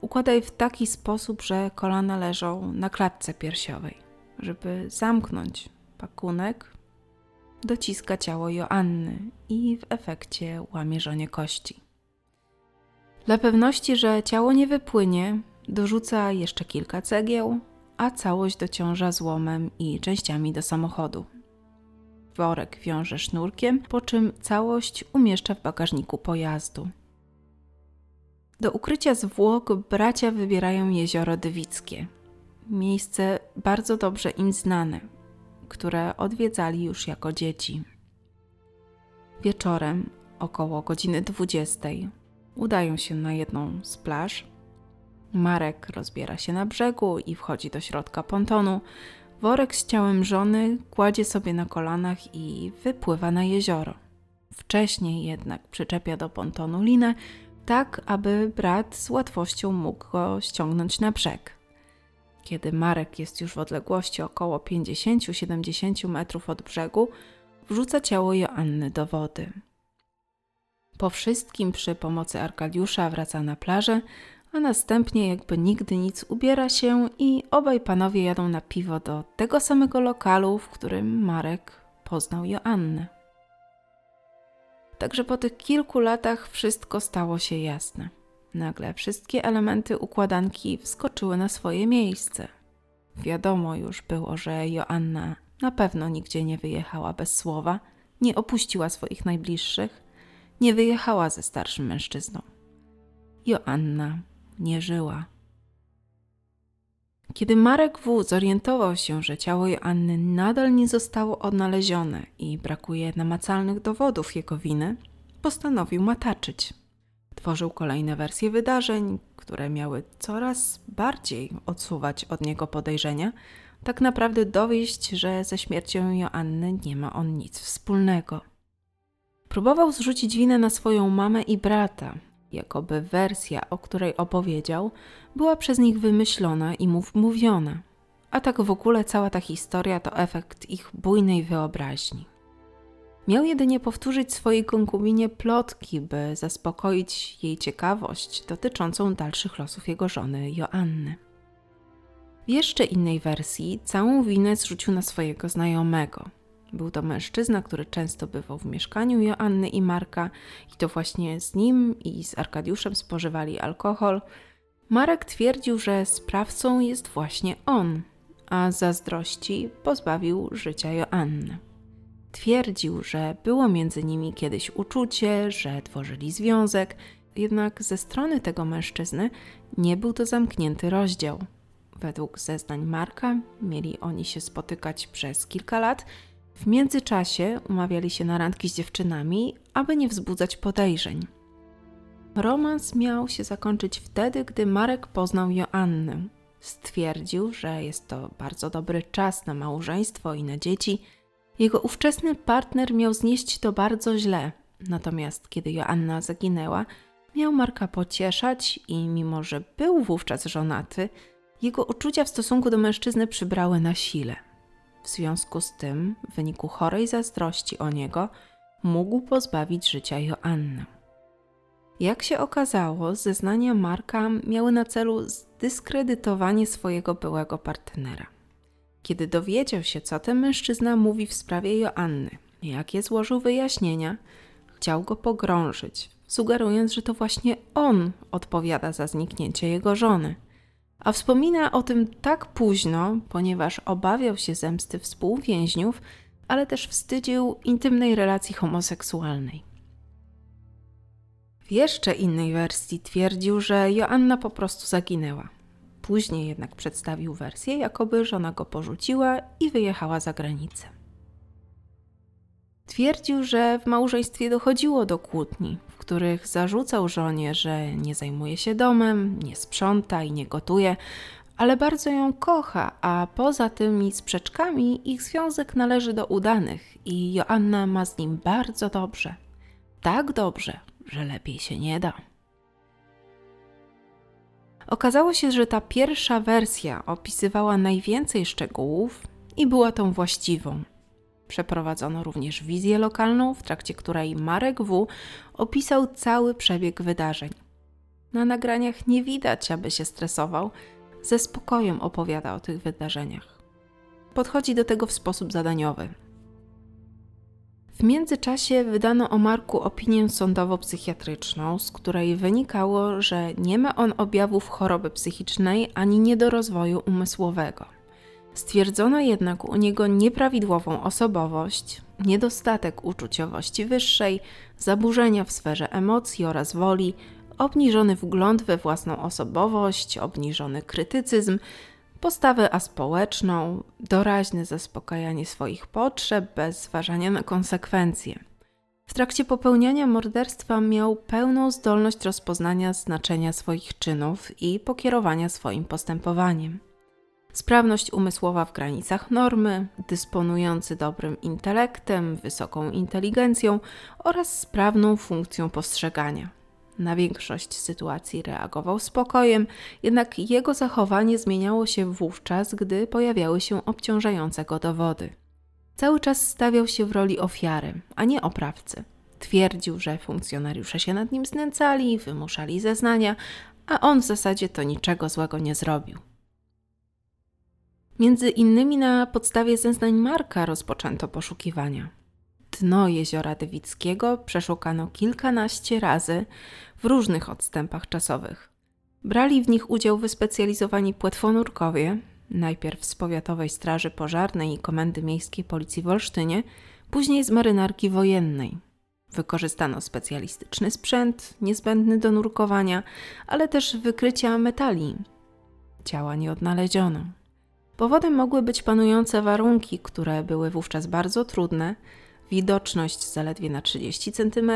S1: układa je w taki sposób, że kolana leżą na klatce piersiowej. Żeby zamknąć pakunek, dociska ciało Joanny i w efekcie łamie żonie kości. Dla pewności, że ciało nie wypłynie, dorzuca jeszcze kilka cegieł, a całość dociąża złomem i częściami do samochodu. Worek wiąże sznurkiem, po czym całość umieszcza w bagażniku pojazdu. Do ukrycia zwłok bracia wybierają jezioro Dywickie, miejsce bardzo dobrze im znane, które odwiedzali już jako dzieci. Wieczorem, około godziny 20, udają się na jedną z plaż. Marek rozbiera się na brzegu i wchodzi do środka pontonu. Worek z ciałem żony kładzie sobie na kolanach i wypływa na jezioro. Wcześniej jednak przyczepia do pontonu linę, tak aby brat z łatwością mógł go ściągnąć na brzeg. Kiedy Marek jest już w odległości około 50-70 metrów od brzegu, wrzuca ciało Joanny do wody. Po wszystkim przy pomocy Arkadiusza wraca na plażę, a następnie jakby nigdy nic ubiera się i obaj panowie jadą na piwo do tego samego lokalu, w którym Marek poznał Joannę. Także po tych kilku latach wszystko stało się jasne. Nagle wszystkie elementy układanki wskoczyły na swoje miejsce. Wiadomo już było, że Joanna na pewno nigdzie nie wyjechała bez słowa, nie opuściła swoich najbliższych, nie wyjechała ze starszym mężczyzną. Joanna nie żyła. Kiedy Marek W. zorientował się, że ciało Joanny nadal nie zostało odnalezione i brakuje namacalnych dowodów jego winy, postanowił mataczyć. Tworzył kolejne wersje wydarzeń, które miały coraz bardziej odsuwać od niego podejrzenia, tak naprawdę dowieść, że ze śmiercią Joanny nie ma on nic wspólnego. Próbował zrzucić winę na swoją mamę i brata, jakoby wersja, o której opowiedział, była przez nich wymyślona i mu wmówiona. A tak w ogóle cała ta historia to efekt ich bujnej wyobraźni. Miał jedynie powtórzyć swojej konkubinie plotki, by zaspokoić jej ciekawość dotyczącą dalszych losów jego żony Joanny. W jeszcze innej wersji całą winę zrzucił na swojego znajomego, Był to mężczyzna, który często bywał w mieszkaniu Joanny i Marka, i to właśnie z nim i z Arkadiuszem spożywali alkohol. Marek twierdził, że sprawcą jest właśnie on, a zazdrości pozbawił życia Joanny. Twierdził, że było między nimi kiedyś uczucie, że tworzyli związek, jednak ze strony tego mężczyzny nie był to zamknięty rozdział. Według zeznań Marka mieli oni się spotykać przez kilka lat. W międzyczasie umawiali się na randki z dziewczynami, aby nie wzbudzać podejrzeń. Romans miał się zakończyć wtedy, gdy Marek poznał Joannę. Stwierdził, że jest to bardzo dobry czas na małżeństwo i na dzieci. Jego ówczesny partner miał znieść to bardzo źle, natomiast kiedy Joanna zaginęła, miał Marka pocieszać i mimo, że był wówczas żonaty, jego uczucia w stosunku do mężczyzny przybrały na sile. W związku z tym, w wyniku chorej zazdrości o niego, mógł pozbawić życia Joannę. Jak się okazało, zeznania Marka miały na celu zdyskredytowanie swojego byłego partnera. Kiedy dowiedział się, co ten mężczyzna mówi w sprawie Joanny, jakie złożył wyjaśnienia, chciał go pogrążyć, sugerując, że to właśnie on odpowiada za zniknięcie jego żony. A wspomina o tym tak późno, ponieważ obawiał się zemsty współwięźniów, ale też wstydził intymnej relacji homoseksualnej. W jeszcze innej wersji twierdził, że Joanna po prostu zaginęła. Później jednak przedstawił wersję, jakoby żona go porzuciła i wyjechała za granicę. Twierdził, że w małżeństwie dochodziło do kłótni, których zarzucał żonie, że nie zajmuje się domem, nie sprząta i nie gotuje, ale bardzo ją kocha, a poza tymi sprzeczkami ich związek należy do udanych i Joanna ma z nim bardzo dobrze. Tak dobrze, że lepiej się nie da. Okazało się, że ta pierwsza wersja opisywała najwięcej szczegółów i była tą właściwą. Przeprowadzono również wizję lokalną, w trakcie której Marek W. opisał cały przebieg wydarzeń. Na nagraniach nie widać, aby się stresował, ze spokojem opowiada o tych wydarzeniach. Podchodzi do tego w sposób zadaniowy. W międzyczasie wydano o Marku opinię sądowo-psychiatryczną, z której wynikało, że nie ma on objawów choroby psychicznej ani niedorozwoju umysłowego. Stwierdzono jednak u niego nieprawidłową osobowość, niedostatek uczuciowości wyższej, zaburzenia w sferze emocji oraz woli, obniżony wgląd we własną osobowość, obniżony krytycyzm, postawę aspołeczną, doraźne zaspokajanie swoich potrzeb bez zważania na konsekwencje. W trakcie popełniania morderstwa miał pełną zdolność rozpoznania znaczenia swoich czynów i pokierowania swoim postępowaniem sprawność umysłowa w granicach normy, dysponujący dobrym intelektem, wysoką inteligencją oraz sprawną funkcją postrzegania. Na większość sytuacji reagował spokojem, jednak jego zachowanie zmieniało się wówczas, gdy pojawiały się obciążające go dowody. Cały czas stawiał się w roli ofiary, a nie oprawcy. Twierdził, że funkcjonariusze się nad nim znęcali, wymuszali zeznania, a on w zasadzie to niczego złego nie zrobił. Między innymi na podstawie zeznań Marka rozpoczęto poszukiwania. Dno jeziora Dywickiego przeszukano kilkanaście razy w różnych odstępach czasowych. Brali w nich udział wyspecjalizowani płetwonurkowie, najpierw z Powiatowej Straży Pożarnej i Komendy Miejskiej Policji w Olsztynie, później z marynarki wojennej. Wykorzystano specjalistyczny sprzęt niezbędny do nurkowania, ale też wykrycia metali. Ciała nie odnaleziono. Powodem mogły być panujące warunki, które były wówczas bardzo trudne, widoczność zaledwie na 30 cm,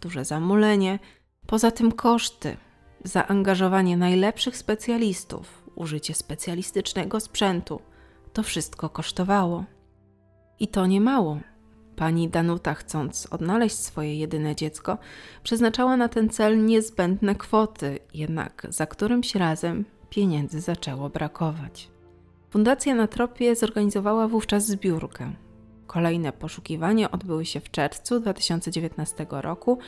S1: duże zamulenie, poza tym koszty, zaangażowanie najlepszych specjalistów, użycie specjalistycznego sprzętu. To wszystko kosztowało. I to nie mało. Pani Danuta, chcąc odnaleźć swoje jedyne dziecko, przeznaczała na ten cel niezbędne kwoty, jednak za którymś razem pieniędzy zaczęło brakować. Fundacja na tropie zorganizowała wówczas zbiórkę. Kolejne poszukiwania odbyły się w czerwcu 2019 roku.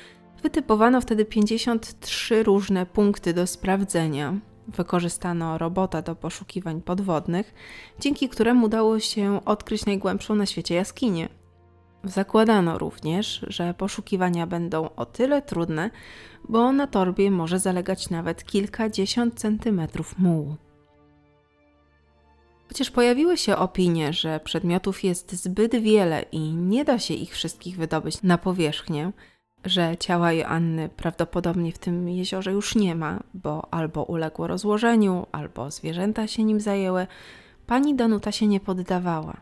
S1: Wytypowano wtedy 53 różne punkty do sprawdzenia. Wykorzystano robota do poszukiwań podwodnych, dzięki któremu udało się odkryć najgłębszą na świecie jaskinię. Zakładano również, że poszukiwania będą o tyle trudne, bo na torbie może zalegać nawet kilkadziesiąt centymetrów mułu. Chociaż pojawiły się opinie, że przedmiotów jest zbyt wiele i nie da się ich wszystkich wydobyć na powierzchnię, że ciała Joanny prawdopodobnie w tym jeziorze już nie ma, bo albo uległo rozłożeniu, albo zwierzęta się nim zajęły, pani Danuta się nie poddawała.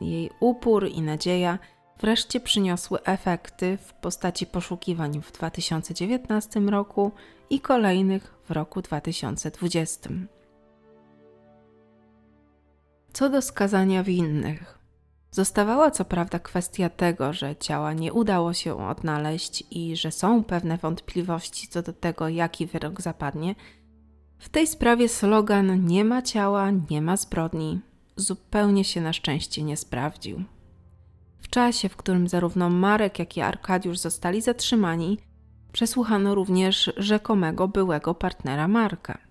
S1: Jej upór i nadzieja wreszcie przyniosły efekty w postaci poszukiwań w 2019 roku i kolejnych w roku 2020. Co do skazania winnych, zostawała co prawda kwestia tego, że ciała nie udało się odnaleźć i że są pewne wątpliwości co do tego, jaki wyrok zapadnie. W tej sprawie slogan nie ma ciała, nie ma zbrodni zupełnie się na szczęście nie sprawdził. W czasie, w którym zarówno Marek, jak i Arkadiusz zostali zatrzymani, przesłuchano również rzekomego byłego partnera Marka.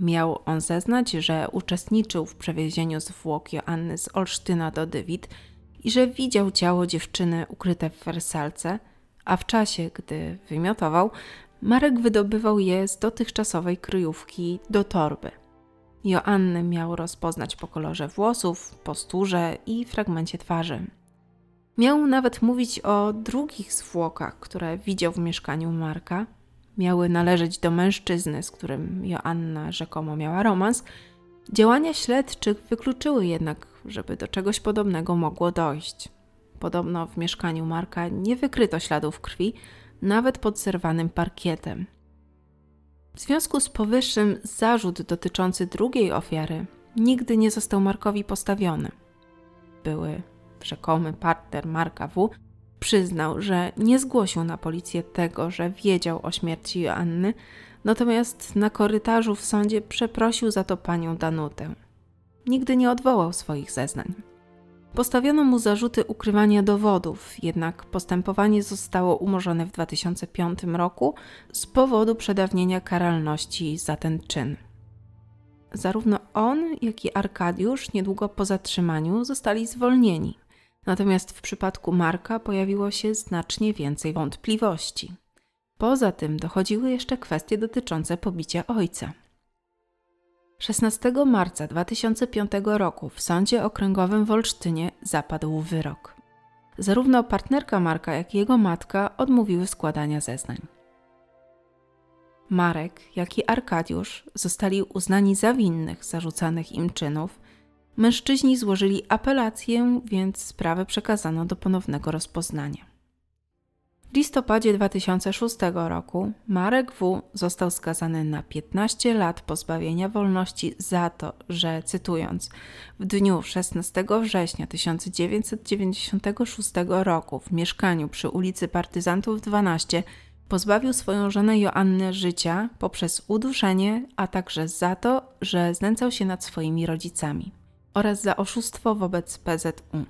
S1: Miał on zeznać, że uczestniczył w przewiezieniu zwłok Joanny z Olsztyna do Dywit i że widział ciało dziewczyny ukryte w wersalce, a w czasie, gdy wymiotował, Marek wydobywał je z dotychczasowej kryjówki do torby. Joannę miał rozpoznać po kolorze włosów, posturze i fragmencie twarzy. Miał nawet mówić o drugich zwłokach, które widział w mieszkaniu Marka. Miały należeć do mężczyzny, z którym Joanna rzekomo miała romans. Działania śledczych wykluczyły jednak, żeby do czegoś podobnego mogło dojść. Podobno w mieszkaniu Marka nie wykryto śladów krwi, nawet pod zerwanym parkietem. W związku z powyższym zarzut dotyczący drugiej ofiary nigdy nie został Markowi postawiony. Były rzekomy partner Marka W. przyznał, że nie zgłosił na policję tego, że wiedział o śmierci Joanny, natomiast na korytarzu w sądzie przeprosił za to panią Danutę. Nigdy nie odwołał swoich zeznań. Postawiono mu zarzuty ukrywania dowodów, jednak postępowanie zostało umorzone w 2005 roku z powodu przedawnienia karalności za ten czyn. Zarówno on, jak i Arkadiusz niedługo po zatrzymaniu zostali zwolnieni. Natomiast w przypadku Marka pojawiło się znacznie więcej wątpliwości. Poza tym dochodziły jeszcze kwestie dotyczące pobicia ojca. 16 marca 2005 roku w Sądzie Okręgowym w Olsztynie zapadł wyrok. Zarówno partnerka Marka, jak i jego matka odmówiły składania zeznań. Marek, jak i Arkadiusz zostali uznani za winnych zarzucanych im czynów. Mężczyźni złożyli apelację, więc sprawę przekazano do ponownego rozpoznania. W listopadzie 2006 roku Marek W. został skazany na 15 lat pozbawienia wolności za to, że, cytując, w dniu 16 września 1996 roku w mieszkaniu przy ulicy Partyzantów 12 pozbawił swoją żonę Joannę życia poprzez uduszenie, a także za to, że znęcał się nad swoimi rodzicami oraz za oszustwo wobec PZU.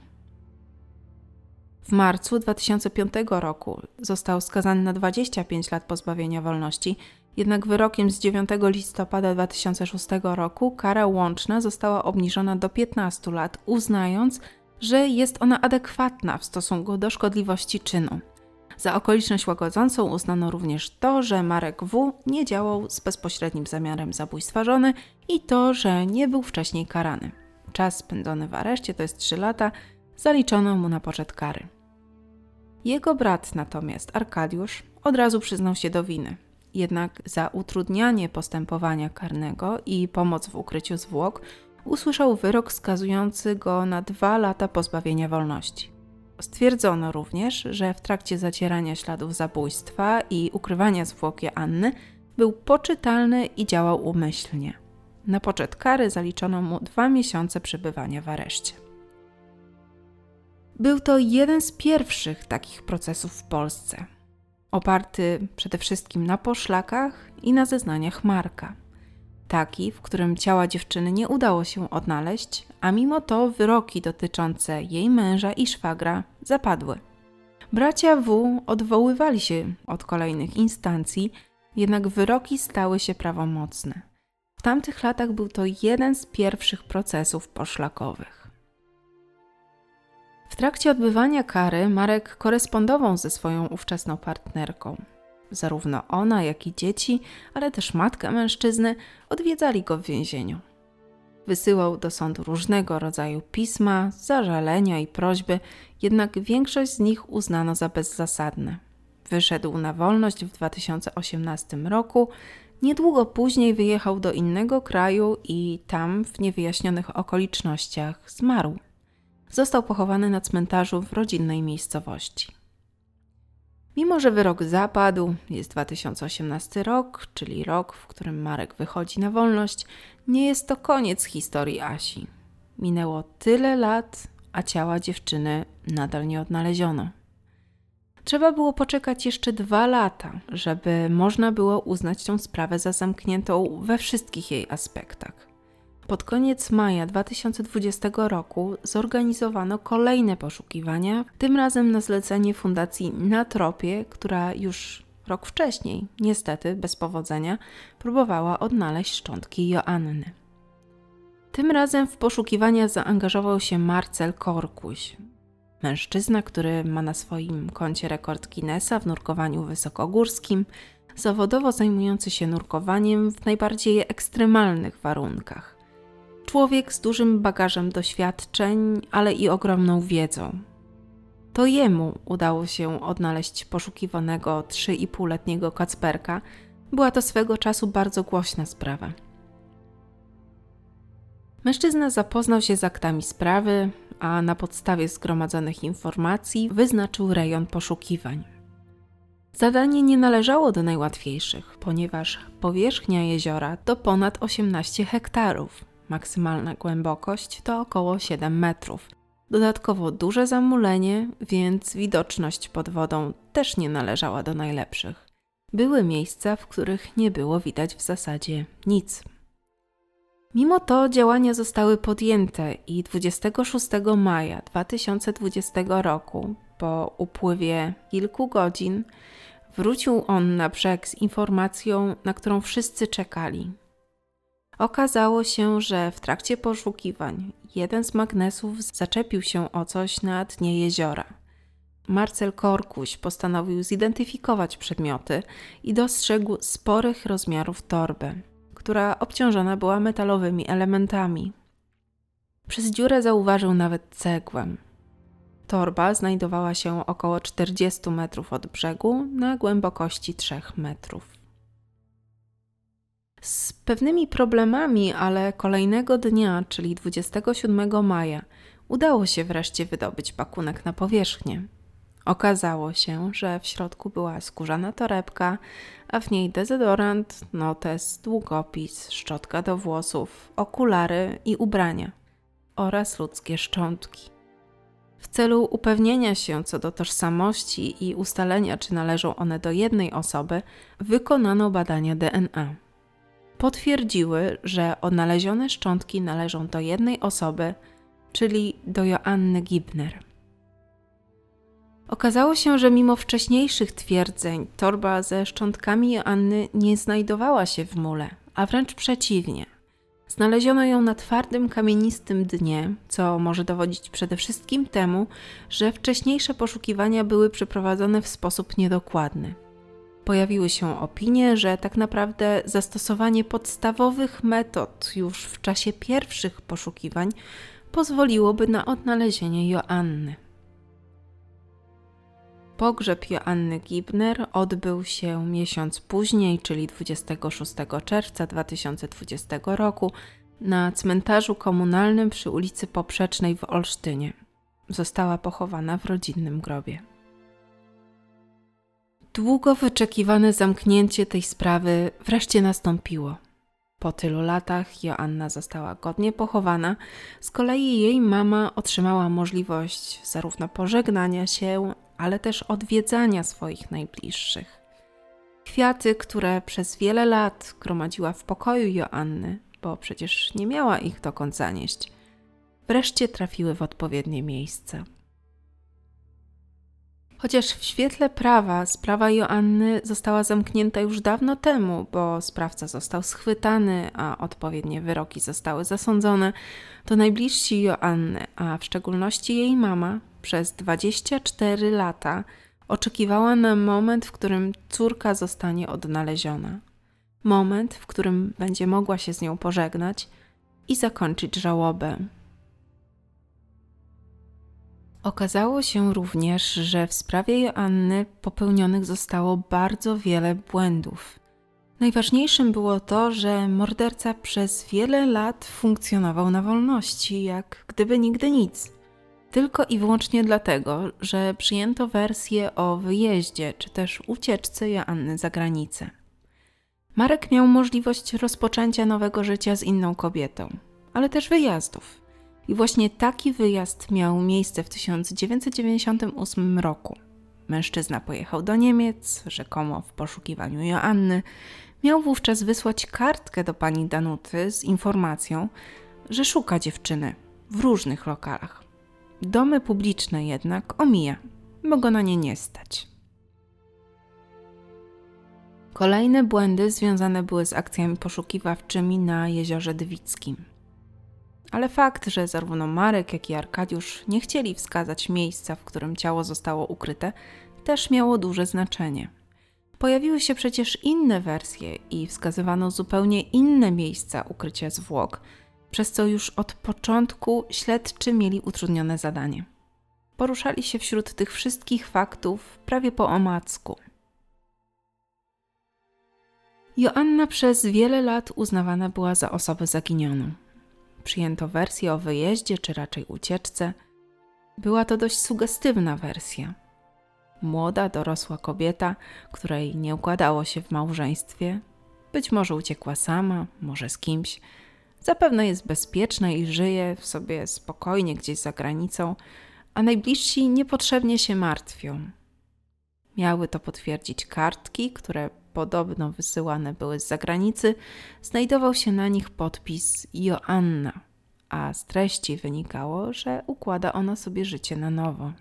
S1: W marcu 2005 roku został skazany na 25 lat pozbawienia wolności, jednak wyrokiem z 9 listopada 2006 roku kara łączna została obniżona do 15 lat, uznając, że jest ona adekwatna w stosunku do szkodliwości czynu. Za okoliczność łagodzącą uznano również to, że Marek W. nie działał z bezpośrednim zamiarem zabójstwa żony i to, że nie był wcześniej karany. Czas spędzony w areszcie to jest 3 lata, zaliczono mu na poczet kary. Jego brat natomiast, Arkadiusz, od razu przyznał się do winy. Jednak za utrudnianie postępowania karnego i pomoc w ukryciu zwłok usłyszał wyrok skazujący go na dwa lata pozbawienia wolności. Stwierdzono również, że w trakcie zacierania śladów zabójstwa i ukrywania zwłok Anny był poczytalny i działał umyślnie. Na poczet kary zaliczono mu dwa miesiące przebywania w areszcie. Był to jeden z pierwszych takich procesów w Polsce, oparty przede wszystkim na poszlakach i na zeznaniach Marka. Taki, w którym ciała dziewczyny nie udało się odnaleźć, a mimo to wyroki dotyczące jej męża i szwagra zapadły. Bracia W odwoływali się od kolejnych instancji, jednak wyroki stały się prawomocne. W tamtych latach był to jeden z pierwszych procesów poszlakowych. W trakcie odbywania kary Marek korespondował ze swoją ówczesną partnerką. Zarówno ona, jak i dzieci, ale też matka mężczyzny odwiedzali go w więzieniu. Wysyłał do sądu różnego rodzaju pisma, zażalenia i prośby, jednak większość z nich uznano za bezzasadne. Wyszedł na wolność w 2018 roku. Niedługo później wyjechał do innego kraju i tam, w niewyjaśnionych okolicznościach, zmarł. Został pochowany na cmentarzu w rodzinnej miejscowości. Mimo, że wyrok zapadł, jest 2018 rok, czyli rok, w którym Marek wychodzi na wolność, nie jest to koniec historii Asi. Minęło tyle lat, a ciała dziewczyny nadal nie odnaleziono. Trzeba było poczekać jeszcze dwa lata, żeby można było uznać tę sprawę za zamkniętą we wszystkich jej aspektach. Pod koniec maja 2020 roku zorganizowano kolejne poszukiwania, tym razem na zlecenie Fundacji Na Tropie, która już rok wcześniej, niestety bez powodzenia, próbowała odnaleźć szczątki Joanny. Tym razem w poszukiwania zaangażował się Marcel Korkuś, mężczyzna, który ma na swoim koncie rekord Guinnessa w nurkowaniu wysokogórskim, zawodowo zajmujący się nurkowaniem w najbardziej ekstremalnych warunkach. Człowiek z dużym bagażem doświadczeń, ale i ogromną wiedzą. To jemu udało się odnaleźć poszukiwanego 3,5-letniego Kacperka. Była to swego czasu bardzo głośna sprawa. Mężczyzna zapoznał się z aktami sprawy, a na podstawie zgromadzonych informacji wyznaczył rejon poszukiwań. Zadanie nie należało do najłatwiejszych, ponieważ powierzchnia jeziora to ponad 18 hektarów. Maksymalna głębokość to około 7 metrów. Dodatkowo duże zamulenie, więc widoczność pod wodą też nie należała do najlepszych. Były miejsca, w których nie było widać w zasadzie nic. Mimo to działania zostały podjęte i 26 maja 2020 roku, po upływie kilku godzin, wrócił on na brzeg z informacją, na którą wszyscy czekali. Okazało się, że w trakcie poszukiwań jeden z magnesów zaczepił się o coś na dnie jeziora. Marcel Korkuś postanowił zidentyfikować przedmioty i dostrzegł sporych rozmiarów torbę, która obciążona była metalowymi elementami. Przez dziurę zauważył nawet cegłę. Torba znajdowała się około 40 metrów od brzegu na głębokości 3 metrów z pewnymi problemami, ale kolejnego dnia, czyli 27 maja, udało się wreszcie wydobyć pakunek na powierzchnię. Okazało się, że w środku była skórzana torebka, a w niej dezodorant, notes, długopis, szczotka do włosów, okulary i ubrania oraz ludzkie szczątki. W celu upewnienia się co do tożsamości i ustalenia, czy należą one do jednej osoby, wykonano badania DNA potwierdziły, że odnalezione szczątki należą do jednej osoby, czyli do Joanny Gibner. Okazało się, że mimo wcześniejszych twierdzeń, torba ze szczątkami Joanny nie znajdowała się w mule, a wręcz przeciwnie. Znaleziono ją na twardym, kamienistym dnie, co może dowodzić przede wszystkim temu, że wcześniejsze poszukiwania były przeprowadzone w sposób niedokładny pojawiły się opinie, że tak naprawdę zastosowanie podstawowych metod już w czasie pierwszych poszukiwań pozwoliłoby na odnalezienie Joanny. Pogrzeb Joanny Gibner odbył się miesiąc później, czyli 26 czerwca 2020 roku, na cmentarzu komunalnym przy ulicy Poprzecznej w Olsztynie. Została pochowana w rodzinnym grobie. Długo wyczekiwane zamknięcie tej sprawy wreszcie nastąpiło. Po tylu latach Joanna została godnie pochowana, z kolei jej mama otrzymała możliwość zarówno pożegnania się, ale też odwiedzania swoich najbliższych. Kwiaty, które przez wiele lat gromadziła w pokoju Joanny, bo przecież nie miała ich dokąd zanieść, wreszcie trafiły w odpowiednie miejsce. Chociaż w świetle prawa sprawa Joanny została zamknięta już dawno temu, bo sprawca został schwytany, a odpowiednie wyroki zostały zasądzone, to najbliżsi Joanny, a w szczególności jej mama, przez 24 lata oczekiwała na moment, w którym córka zostanie odnaleziona. Moment, w którym będzie mogła się z nią pożegnać i zakończyć żałobę. Okazało się również, że w sprawie Joanny popełnionych zostało bardzo wiele błędów. Najważniejszym było to, że morderca przez wiele lat funkcjonował na wolności, jak gdyby nigdy nic. Tylko i wyłącznie dlatego, że przyjęto wersję o wyjeździe czy też ucieczce Joanny za granicę. Marek miał możliwość rozpoczęcia nowego życia z inną kobietą, ale też wyjazdów. I właśnie taki wyjazd miał miejsce w 1998 roku. Mężczyzna pojechał do Niemiec, rzekomo w poszukiwaniu Joanny. Miał wówczas wysłać kartkę do pani Danuty z informacją, że szuka dziewczyny w różnych lokalach. Domy publiczne jednak omija, bo go na nie nie stać. Kolejne błędy związane były z akcjami poszukiwawczymi na jeziorze Dywickim. Ale fakt, że zarówno Marek, jak i Arkadiusz nie chcieli wskazać miejsca, w którym ciało zostało ukryte, też miało duże znaczenie. Pojawiły się przecież inne wersje i wskazywano zupełnie inne miejsca ukrycia zwłok, przez co już od początku śledczy mieli utrudnione zadanie. Poruszali się wśród tych wszystkich faktów prawie po omacku. Joanna przez wiele lat uznawana była za osobę zaginioną. Przyjęto wersję o wyjeździe, czy raczej ucieczce. Była to dość sugestywna wersja. Młoda, dorosła kobieta, której nie układało się w małżeństwie, być może uciekła sama, może z kimś. Zapewne jest bezpieczna i żyje w sobie spokojnie gdzieś za granicą, a najbliżsi niepotrzebnie się martwią. Miały to potwierdzić kartki, które podobno wysyłane były z zagranicy, znajdował się na nich podpis Joanna, a z treści wynikało, że układa ona sobie życie na nowo.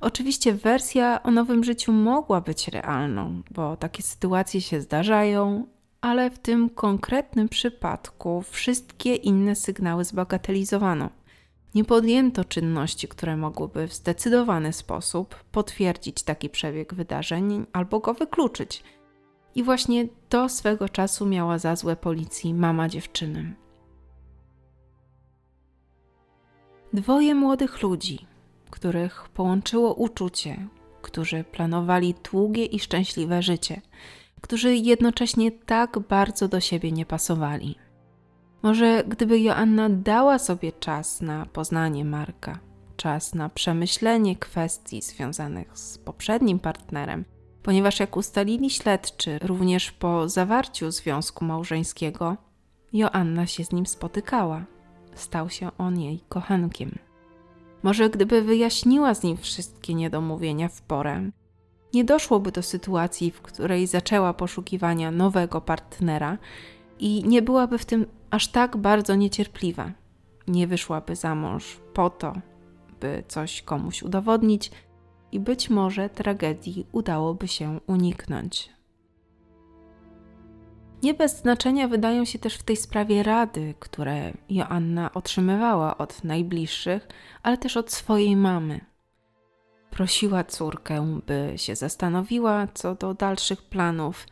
S1: Oczywiście wersja o nowym życiu mogła być realną, bo takie sytuacje się zdarzają, ale w tym konkretnym przypadku wszystkie inne sygnały zbagatelizowano. Nie podjęto czynności, które mogłyby w zdecydowany sposób potwierdzić taki przebieg wydarzeń albo go wykluczyć. I właśnie to swego czasu miała za złe policji mama dziewczyny. Dwoje młodych ludzi, których połączyło uczucie, którzy planowali długie i szczęśliwe życie, którzy jednocześnie tak bardzo do siebie nie pasowali. Może gdyby Joanna dała sobie czas na poznanie Marka, czas na przemyślenie kwestii związanych z poprzednim partnerem, ponieważ jak ustalili śledczy, również po zawarciu związku małżeńskiego, Joanna się z nim spotykała. Stał się on jej kochankiem. Może gdyby wyjaśniła z nim wszystkie niedomówienia w porę, nie doszłoby do sytuacji, w której zaczęła poszukiwania nowego partnera i nie byłaby w tym aż tak bardzo niecierpliwa. Nie wyszłaby za mąż po to, by coś komuś udowodnić, i być może tragedii udałoby się uniknąć. Nie bez znaczenia wydają się też w tej sprawie rady, które Joanna otrzymywała od najbliższych, ale też od swojej mamy. Prosiła córkę, by się zastanowiła co do dalszych planów,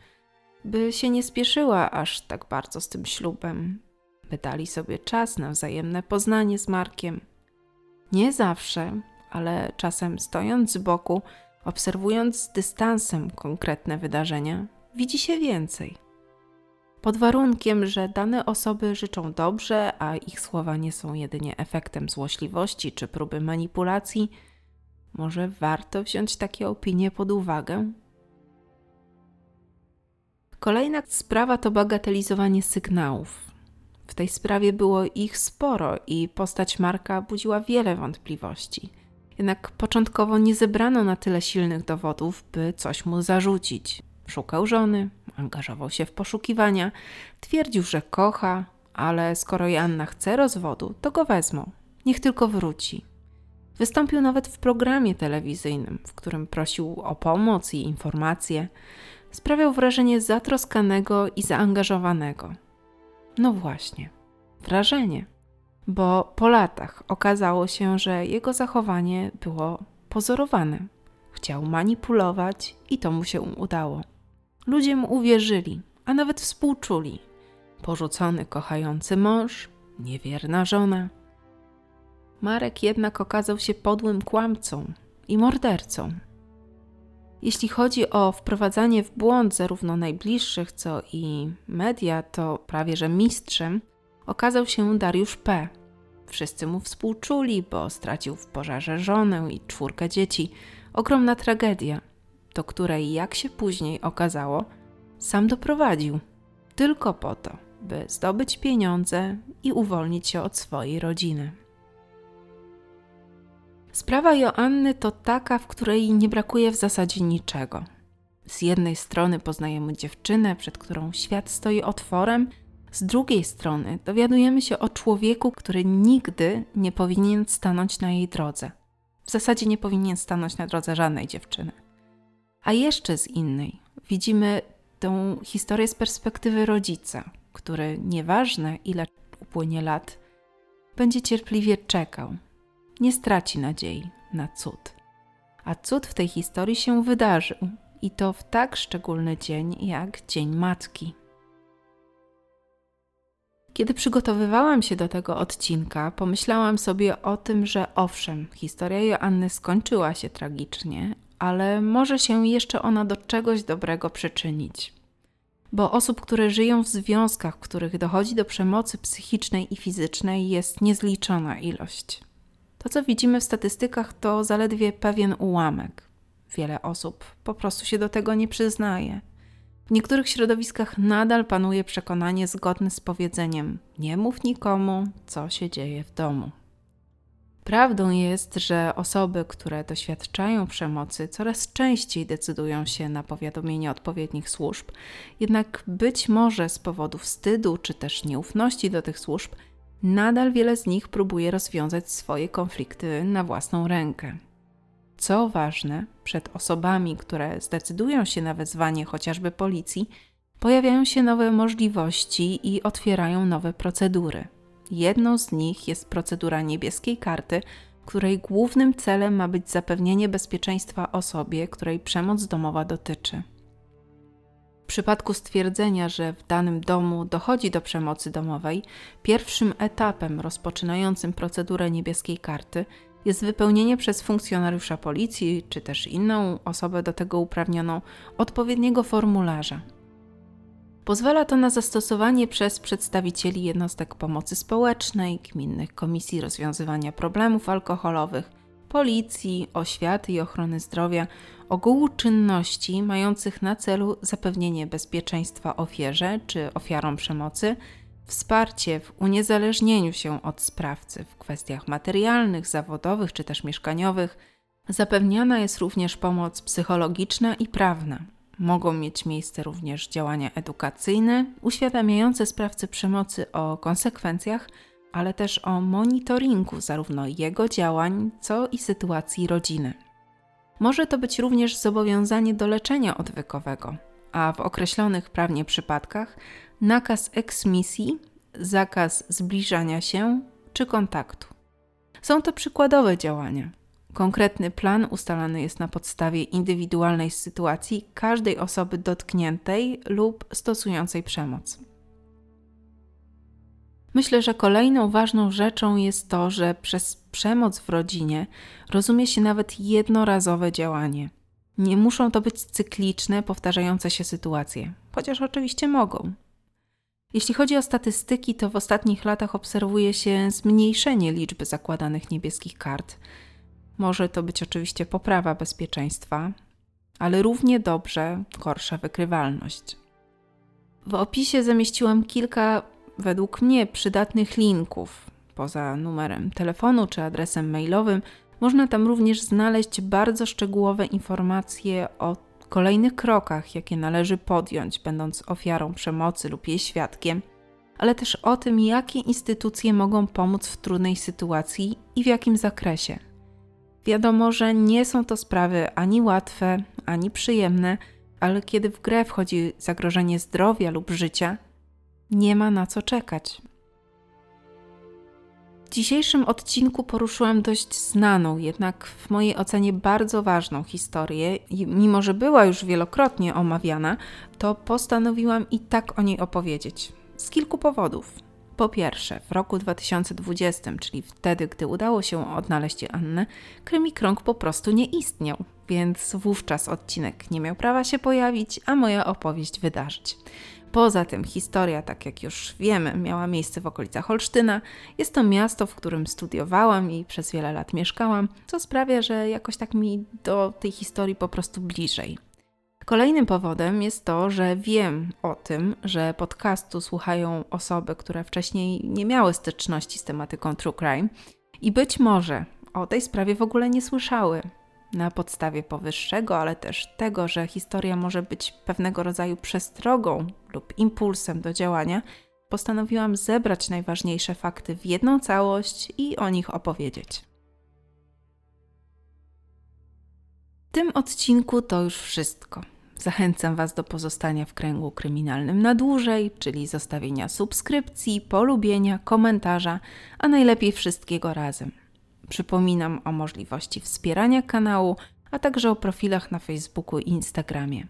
S1: by się nie spieszyła aż tak bardzo z tym ślubem, by dali sobie czas na wzajemne poznanie z Markiem. Nie zawsze, ale czasem stojąc z boku, obserwując z dystansem konkretne wydarzenia, widzi się więcej. Pod warunkiem, że dane osoby życzą dobrze, a ich słowa nie są jedynie efektem złośliwości czy próby manipulacji, może warto wziąć takie opinie pod uwagę? Kolejna sprawa to bagatelizowanie sygnałów. W tej sprawie było ich sporo i postać Marka budziła wiele wątpliwości. Jednak początkowo nie zebrano na tyle silnych dowodów, by coś mu zarzucić. Szukał żony, angażował się w poszukiwania, twierdził, że kocha, ale skoro Janna chce rozwodu, to go wezmą. Niech tylko wróci. Wystąpił nawet w programie telewizyjnym, w którym prosił o pomoc i informacje. Sprawiał wrażenie zatroskanego i zaangażowanego. No właśnie, wrażenie, bo po latach okazało się, że jego zachowanie było pozorowane. Chciał manipulować i to mu się udało. Ludzie mu uwierzyli, a nawet współczuli. Porzucony, kochający mąż, niewierna żona. Marek jednak okazał się podłym kłamcą i mordercą. Jeśli chodzi o wprowadzanie w błąd zarówno najbliższych, co i media, to prawie że mistrzem okazał się Dariusz P. Wszyscy mu współczuli, bo stracił w pożarze żonę i czwórkę dzieci. Ogromna tragedia, do której, jak się później okazało, sam doprowadził. Tylko po to, by zdobyć pieniądze i uwolnić się od swojej rodziny. Sprawa Joanny to taka, w której nie brakuje w zasadzie niczego. Z jednej strony poznajemy dziewczynę, przed którą świat stoi otworem, z drugiej strony dowiadujemy się o człowieku, który nigdy nie powinien stanąć na jej drodze. W zasadzie nie powinien stanąć na drodze żadnej dziewczyny. A jeszcze z innej widzimy tę historię z perspektywy rodzica, który nieważne ile upłynie lat, będzie cierpliwie czekał, nie straci nadziei na cud. A cud w tej historii się wydarzył i to w tak szczególny dzień jak Dzień Matki. Kiedy przygotowywałam się do tego odcinka, pomyślałam sobie o tym, że owszem, historia Joanny skończyła się tragicznie, ale może się jeszcze ona do czegoś dobrego przyczynić. Bo osób, które żyją w związkach, w których dochodzi do przemocy psychicznej i fizycznej, jest niezliczona ilość. To, co widzimy w statystykach, to zaledwie pewien ułamek. Wiele osób po prostu się do tego nie przyznaje. W niektórych środowiskach nadal panuje przekonanie zgodne z powiedzeniem: nie mów nikomu, co się dzieje w domu. Prawdą jest, że osoby, które doświadczają przemocy, coraz częściej decydują się na powiadomienie odpowiednich służb, jednak być może z powodu wstydu czy też nieufności do tych służb nadal wiele z nich próbuje rozwiązać swoje konflikty na własną rękę. Co ważne, przed osobami, które zdecydują się na wezwanie chociażby policji, pojawiają się nowe możliwości i otwierają nowe procedury. Jedną z nich jest procedura niebieskiej karty, której głównym celem ma być zapewnienie bezpieczeństwa osobie, której przemoc domowa dotyczy. Przypadku stwierdzenia, że w danym domu dochodzi do przemocy domowej, pierwszym etapem rozpoczynającym procedurę niebieskiej karty jest wypełnienie przez funkcjonariusza policji czy też inną osobę do tego uprawnioną odpowiedniego formularza. Pozwala to na zastosowanie przez przedstawicieli jednostek pomocy społecznej, gminnych komisji rozwiązywania problemów alkoholowych, policji, oświaty i ochrony zdrowia ogółu czynności mających na celu zapewnienie bezpieczeństwa ofierze czy ofiarom przemocy, wsparcie w uniezależnieniu się od sprawcy w kwestiach materialnych, zawodowych czy też mieszkaniowych. Zapewniana jest również pomoc psychologiczna i prawna. Mogą mieć miejsce również działania edukacyjne, uświadamiające sprawcy przemocy o konsekwencjach, ale też o monitoringu zarówno jego działań, co i sytuacji rodziny. Może to być również zobowiązanie do leczenia odwykowego, a w określonych prawnie przypadkach nakaz eksmisji, zakaz zbliżania się czy kontaktu. Są to przykładowe działania. Konkretny plan ustalany jest na podstawie indywidualnej sytuacji każdej osoby dotkniętej lub stosującej przemoc. Myślę, że kolejną ważną rzeczą jest to, że przez przemoc w rodzinie rozumie się nawet jednorazowe działanie. Nie muszą to być cykliczne, powtarzające się sytuacje, chociaż oczywiście mogą. Jeśli chodzi o statystyki, to w ostatnich latach obserwuje się zmniejszenie liczby zakładanych niebieskich kart. Może to być oczywiście poprawa bezpieczeństwa, ale równie dobrze gorsza wykrywalność. W opisie zamieściłam kilka według mnie przydatnych linków. Poza numerem telefonu czy adresem mailowym, można tam również znaleźć bardzo szczegółowe informacje o kolejnych krokach, jakie należy podjąć, będąc ofiarą przemocy lub jej świadkiem, ale też o tym, jakie instytucje mogą pomóc w trudnej sytuacji i w jakim zakresie. Wiadomo, że nie są to sprawy ani łatwe, ani przyjemne, ale kiedy w grę wchodzi zagrożenie zdrowia lub życia, nie ma na co czekać. W dzisiejszym odcinku poruszyłam dość znaną, jednak w mojej ocenie bardzo ważną historię i mimo, że była już wielokrotnie omawiana, to postanowiłam i tak o niej opowiedzieć. Z kilku powodów. Po pierwsze, w roku 2020, czyli wtedy, gdy udało się odnaleźć Annę, Krymi Krąg po prostu nie istniał, więc wówczas odcinek nie miał prawa się pojawić, a moja opowieść wydarzyć. Poza tym historia, tak jak już wiemy, miała miejsce w okolicach Holsztyna. Jest to miasto, w którym studiowałam i przez wiele lat mieszkałam, co sprawia, że jakoś tak mi do tej historii po prostu bliżej. Kolejnym powodem jest to, że wiem o tym, że podcastu słuchają osoby, które wcześniej nie miały styczności z tematyką true crime i być może o tej sprawie w ogóle nie słyszały. Na podstawie powyższego, ale też tego, że historia może być pewnego rodzaju przestrogą lub impulsem do działania, postanowiłam zebrać najważniejsze fakty w jedną całość i o nich opowiedzieć. W tym odcinku to już wszystko. Zachęcam Was do pozostania w kręgu kryminalnym na dłużej, czyli zostawienia subskrypcji, polubienia, komentarza, a najlepiej wszystkiego razem. Przypominam o możliwości wspierania kanału, a także o profilach na Facebooku i Instagramie.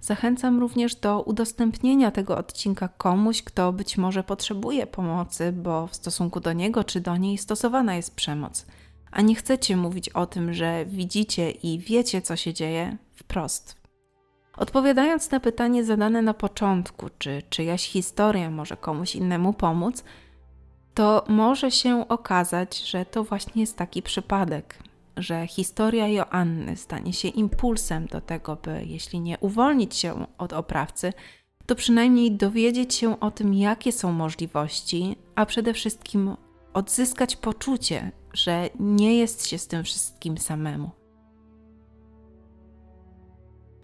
S1: Zachęcam również do udostępnienia tego odcinka komuś, kto być może potrzebuje pomocy, bo w stosunku do niego czy do niej stosowana jest przemoc. A nie chcecie mówić o tym, że widzicie i wiecie, co się dzieje wprost. Odpowiadając na pytanie zadane na początku, czy czyjaś historia może komuś innemu pomóc, to może się okazać, że to właśnie jest taki przypadek, że historia Joanny stanie się impulsem do tego, by jeśli nie uwolnić się od oprawcy, to przynajmniej dowiedzieć się o tym, jakie są możliwości, a przede wszystkim odzyskać poczucie, że nie jest się z tym wszystkim samemu.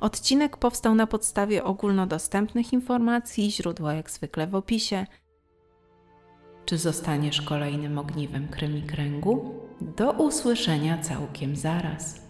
S1: Odcinek powstał na podstawie ogólnodostępnych informacji, źródła jak zwykle w opisie. Czy zostaniesz kolejnym ogniwem kręgu? Do usłyszenia całkiem zaraz.